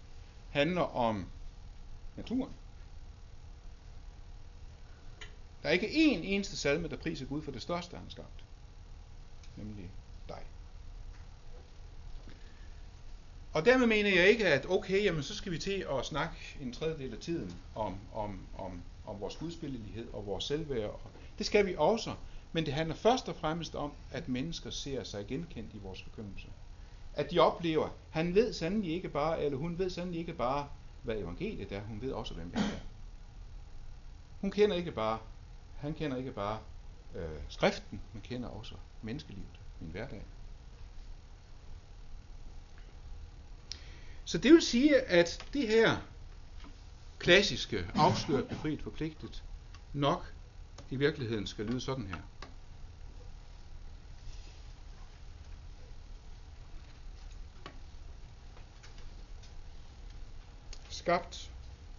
handler om naturen. Der er ikke én eneste salme, der priser Gud for det største, han har skabt. Nemlig dig. Og dermed mener jeg ikke, at okay, jamen så skal vi til at snakke en tredjedel af tiden om, om, om, om vores gudspillelighed og vores selvværd. Det skal vi også, men det handler først og fremmest om, at mennesker ser sig genkendt i vores forkyndelse. At de oplever, han ved sandelig ikke bare, eller hun ved sandelig ikke bare, hvad evangeliet er, hun ved også, hvem jeg er. Hun kender ikke bare, han kender ikke bare øh, skriften, men kender også menneskelivet, min hverdag. Så det vil sige, at det her klassiske, afsløret, befriet, forpligtet, nok i virkeligheden skal lyde sådan her. Skabt,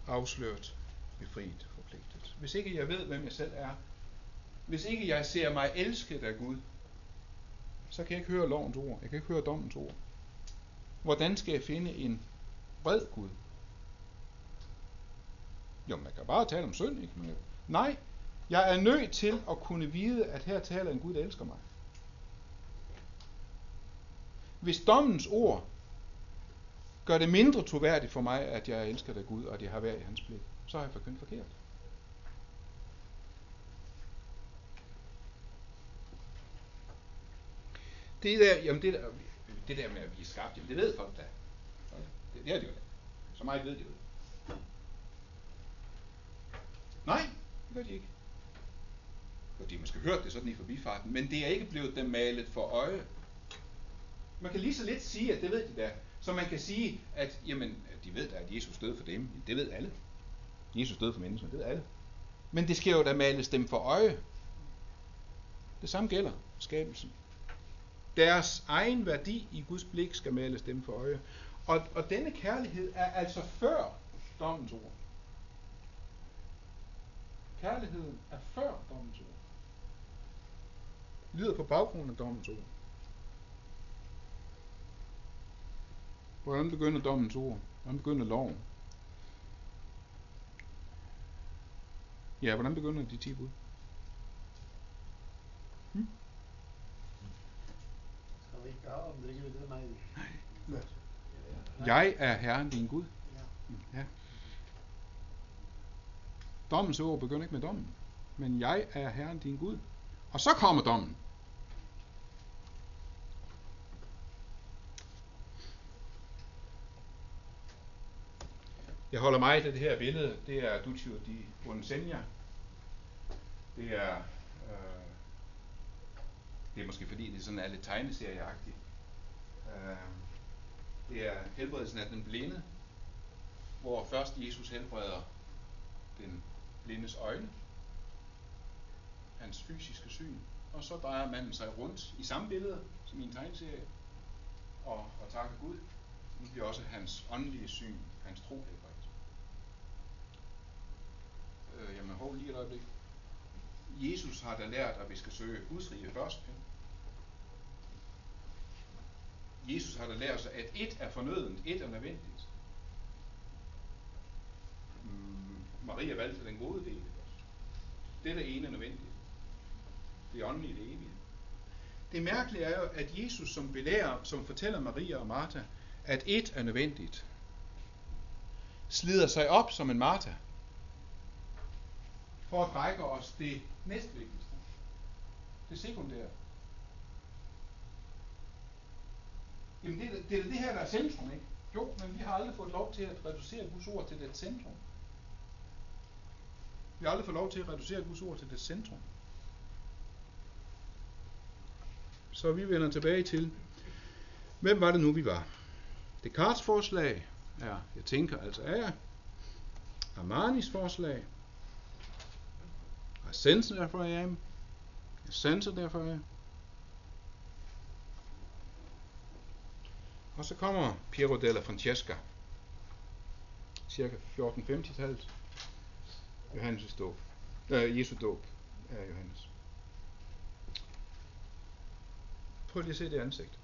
afsløret, befriet, forpligtet. Hvis ikke jeg ved, hvem jeg selv er, hvis ikke jeg ser mig elsket af Gud, så kan jeg ikke høre lovens ord. Jeg kan ikke høre dommens ord. Hvordan skal jeg finde en vred Gud? Jo, man kan bare tale om synd, ikke? Men, nej, jeg er nødt til at kunne vide, at her taler en Gud, der elsker mig. Hvis dommens ord gør det mindre troværdigt for mig, at jeg elsker dig Gud, og at jeg har været i hans blik, så har jeg forkyndt forkert. Det der, jamen det der, det der med at blive skabt, jamen det ved folk da. Det, det er det jo da. Så meget ved de jo. Nej, det gør de ikke. Og de har måske hørt det sådan i forbifarten, men det er ikke blevet dem malet for øje. Man kan lige så lidt sige, at det ved de da. Så man kan sige, at jamen, de ved da, at Jesus døde for dem. Det ved alle. Jesus døde for mennesker, det ved alle. Men det skal jo da males dem for øje. Det samme gælder skabelsen. Deres egen værdi i Guds blik skal males dem for øje. Og, og denne kærlighed er altså før dommens ord. Kærligheden er før dommens ord. Lyder på baggrund af dommens ord. Hvordan begynder dommens ord? Hvordan begynder loven? Ja, hvordan begynder de 10 bud? Skal ikke andre guder mig? Jeg er Herren din Gud. Ja. Dommens ord begynder ikke med dommen, men jeg er Herren din Gud. Og så kommer dommen. Jeg holder mig til det her billede. Det er Duccio di Buonsenja. Det er, øh, det er måske fordi, det sådan er lidt tegneserieagtigt. Øh, det er helbredelsen af den blinde, hvor først Jesus helbreder den blindes øjne, hans fysiske syn, og så drejer manden sig rundt i samme billede som i en tegneserie, og, og takker Gud. Nu bliver også hans åndelige syn, hans tro helbredt. Øh, jamen, hov lige et øjeblik. Jesus har da lært, at vi skal søge Guds rige først. Jesus har da lært os, at et er fornødent, et er nødvendigt. Mm, Maria valgte den gode del. Det er det ene er nødvendigt. Det er åndelige, det evige. Det mærkelige er jo, at Jesus som belærer, som fortæller Maria og Martha, at et er nødvendigt, slider sig op som en Martha, for at række os det næstvigtigste, det sekundære. Jamen det, det er det her, der er centrum, ikke? Jo, men vi har aldrig fået lov til at reducere Guds ord til det centrum. Vi har aldrig fået lov til at reducere Guds ord til det centrum. Så vi vender tilbage til, hvem var det nu, vi var? Descartes forslag er, jeg tænker altså er, Armanis forslag, i sense, therefore I am, Jeg therefore derfor am. Og så kommer Piero della Francesca, cirka 1450-tallet, Johannes' dåb, øh, Jesu dåb af Johannes. Prøv lige at se det ansigt.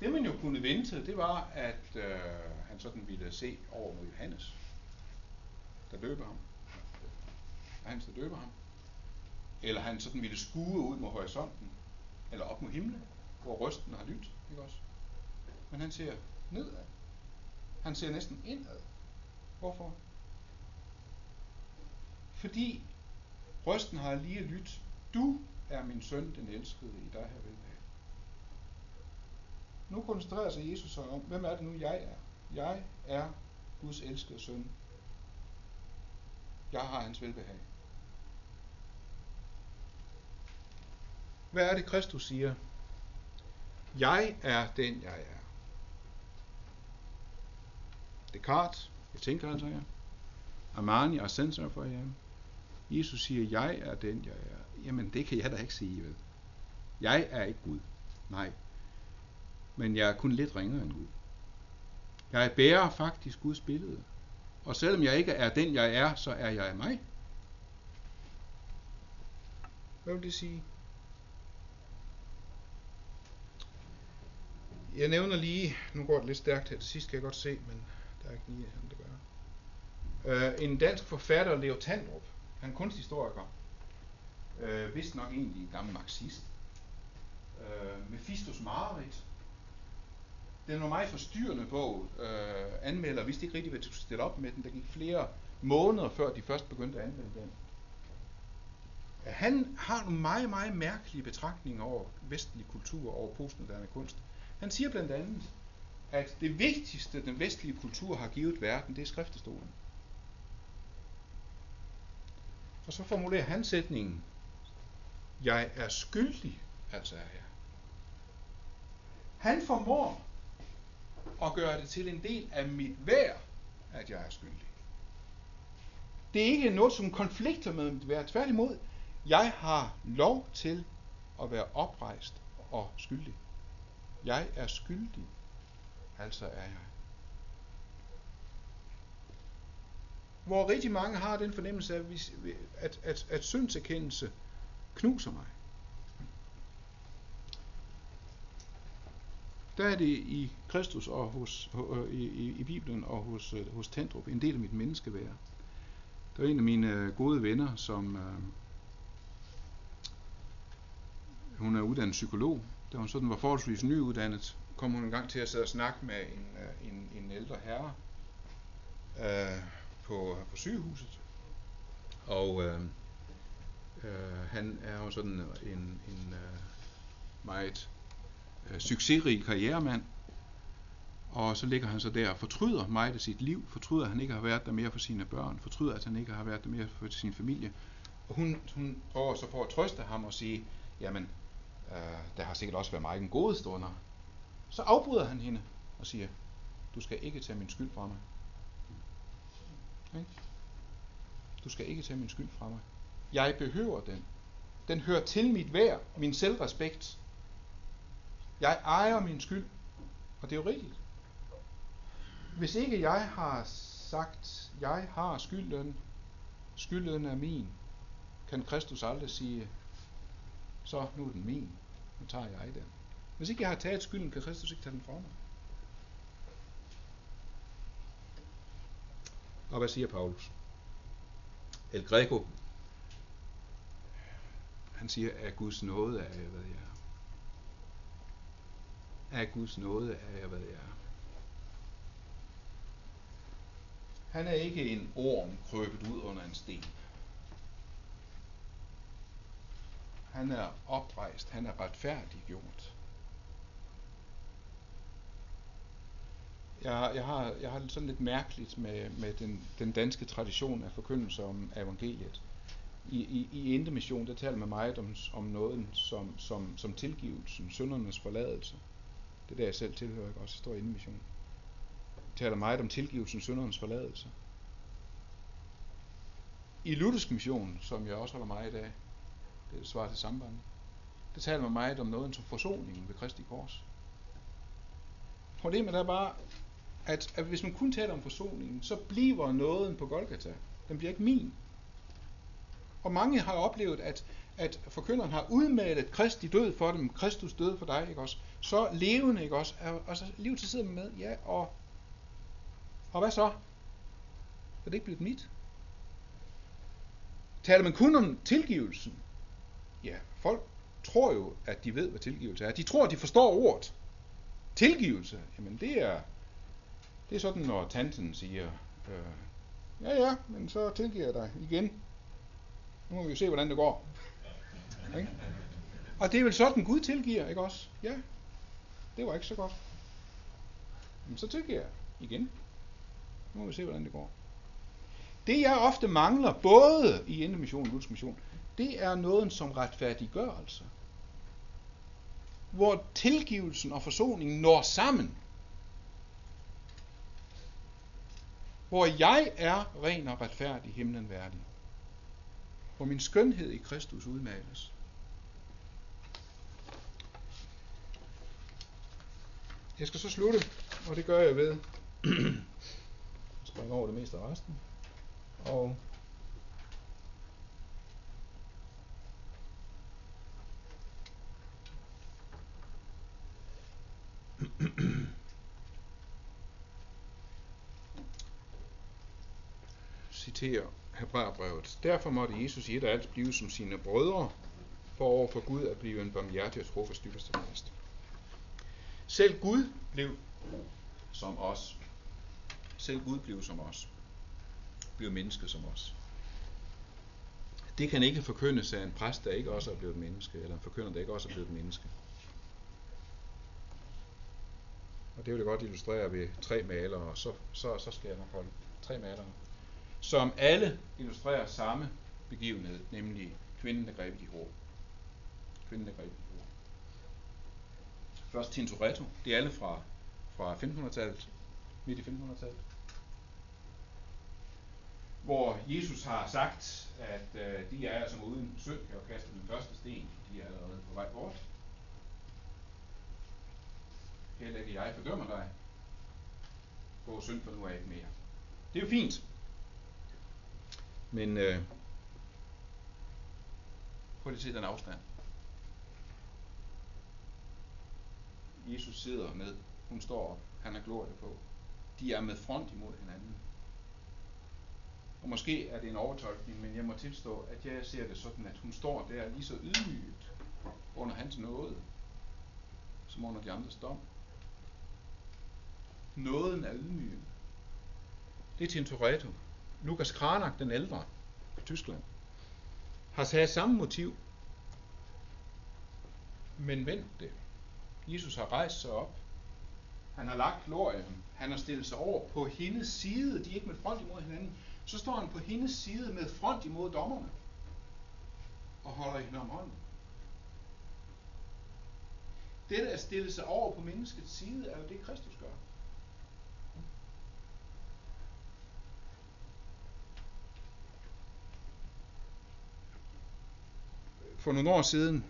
Det man jo kunne vente, det var, at øh, han sådan ville se over mod Johannes, der døber ham. Han der døber ham. Eller han sådan ville skue ud mod horisonten, eller op mod himlen, hvor røsten har lyttet, ikke også? Men han ser nedad. Han ser næsten indad. Hvorfor? Fordi røsten har lige lyttet. Du er min søn, den elskede, i dig her vil. Nu koncentrerer sig Jesus sig om, hvem er det nu, jeg er? Jeg er Guds elskede søn. Jeg har hans velbehag. Hvad er det, Kristus siger? Jeg er den, jeg er. Descartes, jeg tænker altså jeg. Armani og sensor for jer. Jesus siger, jeg er den, jeg er. Jamen, det kan jeg da ikke sige, vel? Jeg er ikke Gud. Nej. Men jeg er kun lidt ringere end Gud. Jeg bærer faktisk Guds billede. Og selvom jeg ikke er den, jeg er, så er jeg mig. Hvad vil det sige? Jeg nævner lige, nu går det lidt stærkt her til sidst, kan jeg godt se, men der er ikke lige han det gør. Uh, øh, en dansk forfatter, Leo Tandrup, han er kunsthistoriker, uh, vist nok egentlig en gammel marxist. Øh, uh, Mephistos Mareridt, den var meget forstyrrende bog. Øh, anmelder vidste ikke rigtig, hvad de skulle stille op med den. Der gik flere måneder, før de først begyndte at anvende den. Han har nogle meget, meget mærkelige betragtninger over vestlig kultur og over postmoderne kunst. Han siger blandt andet, at det vigtigste, den vestlige kultur har givet verden, det er skriftestolen. Og så formulerer han sætningen, jeg er skyldig, altså er jeg. Han formår og gøre det til en del af mit værd, at jeg er skyldig. Det er ikke noget, som konflikter med mit værd. Tværtimod, jeg har lov til at være oprejst og skyldig. Jeg er skyldig, altså er jeg. Hvor rigtig mange har den fornemmelse af, at, at, at syndserkendelse knuser mig. Der er det i Kristus og hos, øh, i, i, i Bibelen og hos, øh, hos Tendrup en del af mit menneskeværd. Der er en af mine øh, gode venner, som øh, hun er uddannet psykolog, da hun sådan var forholdsvis nyuddannet, kom hun en gang til at sidde og snakke med en, en, en ældre herre øh, på, på sygehuset. Og øh, øh, han er jo sådan en, en øh, meget Øh, succesrig karrieremand. Og så ligger han så der og fortryder meget af sit liv, fortryder, at han ikke har været der mere for sine børn, fortryder, at han ikke har været der mere for sin familie. Og hun, hun prøver så for at trøste ham og sige, jamen, Øh, der har sikkert også været meget gode stunder. Så afbryder han hende og siger, du skal ikke tage min skyld fra mig. Okay? Du skal ikke tage min skyld fra mig. Jeg behøver den. Den hører til mit værd, min selvrespekt. Jeg ejer min skyld. Og det er jo rigtigt. Hvis ikke jeg har sagt, jeg har skylden, skylden er min, kan Kristus aldrig sige, så nu er den min. Nu tager jeg den. Hvis ikke jeg har taget skylden, kan Kristus ikke tage den fra mig. Og hvad siger Paulus? El Greco, han siger, at Guds nåde er hvad jeg. Af Guds nåde er jeg, hvad jeg er. Han er ikke en orm krøbet ud under en sten. Han er oprejst. Han er retfærdiggjort. Jeg, jeg, har, jeg har sådan lidt mærkeligt med, med den, den danske tradition af forkyndelse om evangeliet. I, i, i Indemission, der taler man meget om, om noget som, som, som tilgivelsen, syndernes forladelse. Det er der, jeg selv tilhører, ikke? også står i mission. Jeg taler meget om tilgivelsen, syndernes forladelse. I luthersk mission, som jeg også holder meget af, det er svar til samband, det taler man meget om noget som forsoningen ved Kristi Kors. Problemet er bare, at, at hvis man kun taler om forsoningen, så bliver nåden på Golgata. Den bliver ikke min. Og mange har oplevet, at, at forkynderen har udmalet Kristi død for dem, Kristus død for dig, ikke også? Så levende, ikke også? Altså, og så livet til sidder med, ja, og, og hvad så? Er det ikke blevet mit? Taler man kun om tilgivelsen? Ja, folk tror jo, at de ved, hvad tilgivelse er. De tror, at de forstår ordet. Tilgivelse, jamen det er, det er sådan, når tanten siger, øh, ja ja, men så tilgiver jeg dig igen. Nu må vi jo se, hvordan det går. Ikke? Og det er vel sådan, Gud tilgiver, ikke også? Ja, det var ikke så godt. Men så tilgiver jeg igen. Nu må vi se, hvordan det går. Det jeg ofte mangler, både i Indemission og udsmission, mission, det er noget som retfærdiggørelse. Hvor tilgivelsen og forsoningen når sammen. Hvor jeg er ren og retfærdig himlen værdig. Hvor min skønhed i Kristus udmales. Jeg skal så slutte, og det gør jeg ved. springe over det meste af resten. Og citerer Hebræerbrevet. Derfor måtte Jesus i et alt blive som sine brødre, for over for Gud at blive en barmhjertig og trofast dybeste præst. Selv Gud blev som os. Selv Gud blev som os. Blev menneske som os. Det kan ikke forkyndes af en præst, der ikke også er blevet menneske, eller en forkynder, der ikke også er blevet menneske. Og det vil jeg godt illustrere ved tre malere, så, så, så skal jeg nok holde tre malere, som alle illustrerer samme begivenhed, nemlig kvinden, der greb i hår. Kvinden, der greb i. Først Tintoretto, det er alle fra, fra 1500-tallet, midt i 1500-tallet, hvor Jesus har sagt, at øh, de er som uden synd kan jo kaste den første sten, de er allerede på vej bort. Heller ikke jeg fordømmer dig. Gå synd for nu er ikke mere. Det er jo fint. Men øh, prøv lige at se den afstand. Jesus sidder med, hun står op, han har glorie på. De er med front imod hinanden. Og måske er det en overtolkning, men jeg må tilstå, at jeg ser det sådan, at hun står der lige så ydmyget under hans nåde, som under de andres dom. Nåden er ydmygende. Det er Tintoretto. Lukas Kranak, den ældre fra Tyskland, har taget samme motiv, men vendt det. Jesus har rejst sig op. Han har lagt glorien. Han har stillet sig over på hendes side. De er ikke med front imod hinanden. Så står han på hendes side med front imod dommerne. Og holder hende om hånden. Det at stille sig over på menneskets side, er jo det, Kristus gør. For nogle år siden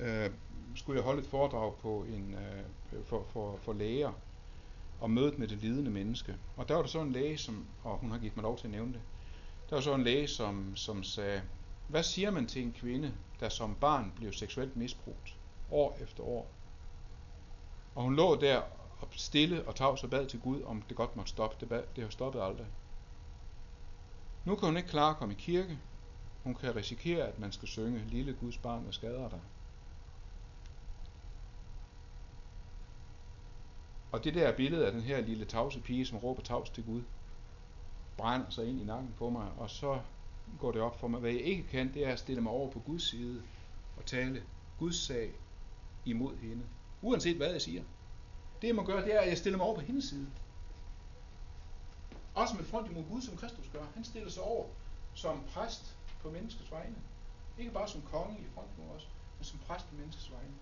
øh, skulle jeg holde et foredrag på en, øh, for, for, for læger og mødet med det lidende menneske. Og der var der så en læge, som, og hun har givet mig lov til at nævne det, der var så en læge, som, som sagde, hvad siger man til en kvinde, der som barn blev seksuelt misbrugt, år efter år? Og hun lå der og stille og tavs og bad til Gud, om det godt måtte stoppe. Det, bad, det har stoppet aldrig. Nu kan hun ikke klare at komme i kirke. Hun kan risikere, at man skal synge, lille Guds barn, der skader dig? Og det der billede af den her lille tavse pige, som råber tavs til Gud, brænder sig ind i nakken på mig, og så går det op for mig. Hvad jeg ikke kan, det er at stille mig over på Guds side og tale Guds sag imod hende. Uanset hvad jeg siger. Det jeg må gøre, det er, at jeg stiller mig over på hendes side. Også med front imod Gud, som Kristus gør. Han stiller sig over som præst på menneskets vegne. Ikke bare som konge i front mod os, men som præst på menneskets vegne.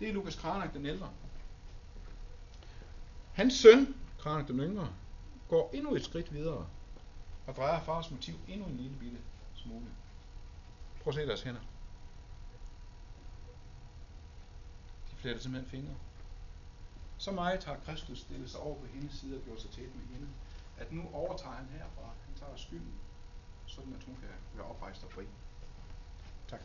Det er Lukas Kranak den ældre. Hans søn, Kranik den yngre, går endnu et skridt videre og drejer fars motiv endnu en lille bitte smule. Prøv at se deres hænder. De fletter simpelthen fingre. Så meget har Kristus stillet sig over på hendes side og gjort sig tæt med hende, at nu overtager han herfra. Han tager skylden, sådan at hun kan være oprejst og fri. Tak.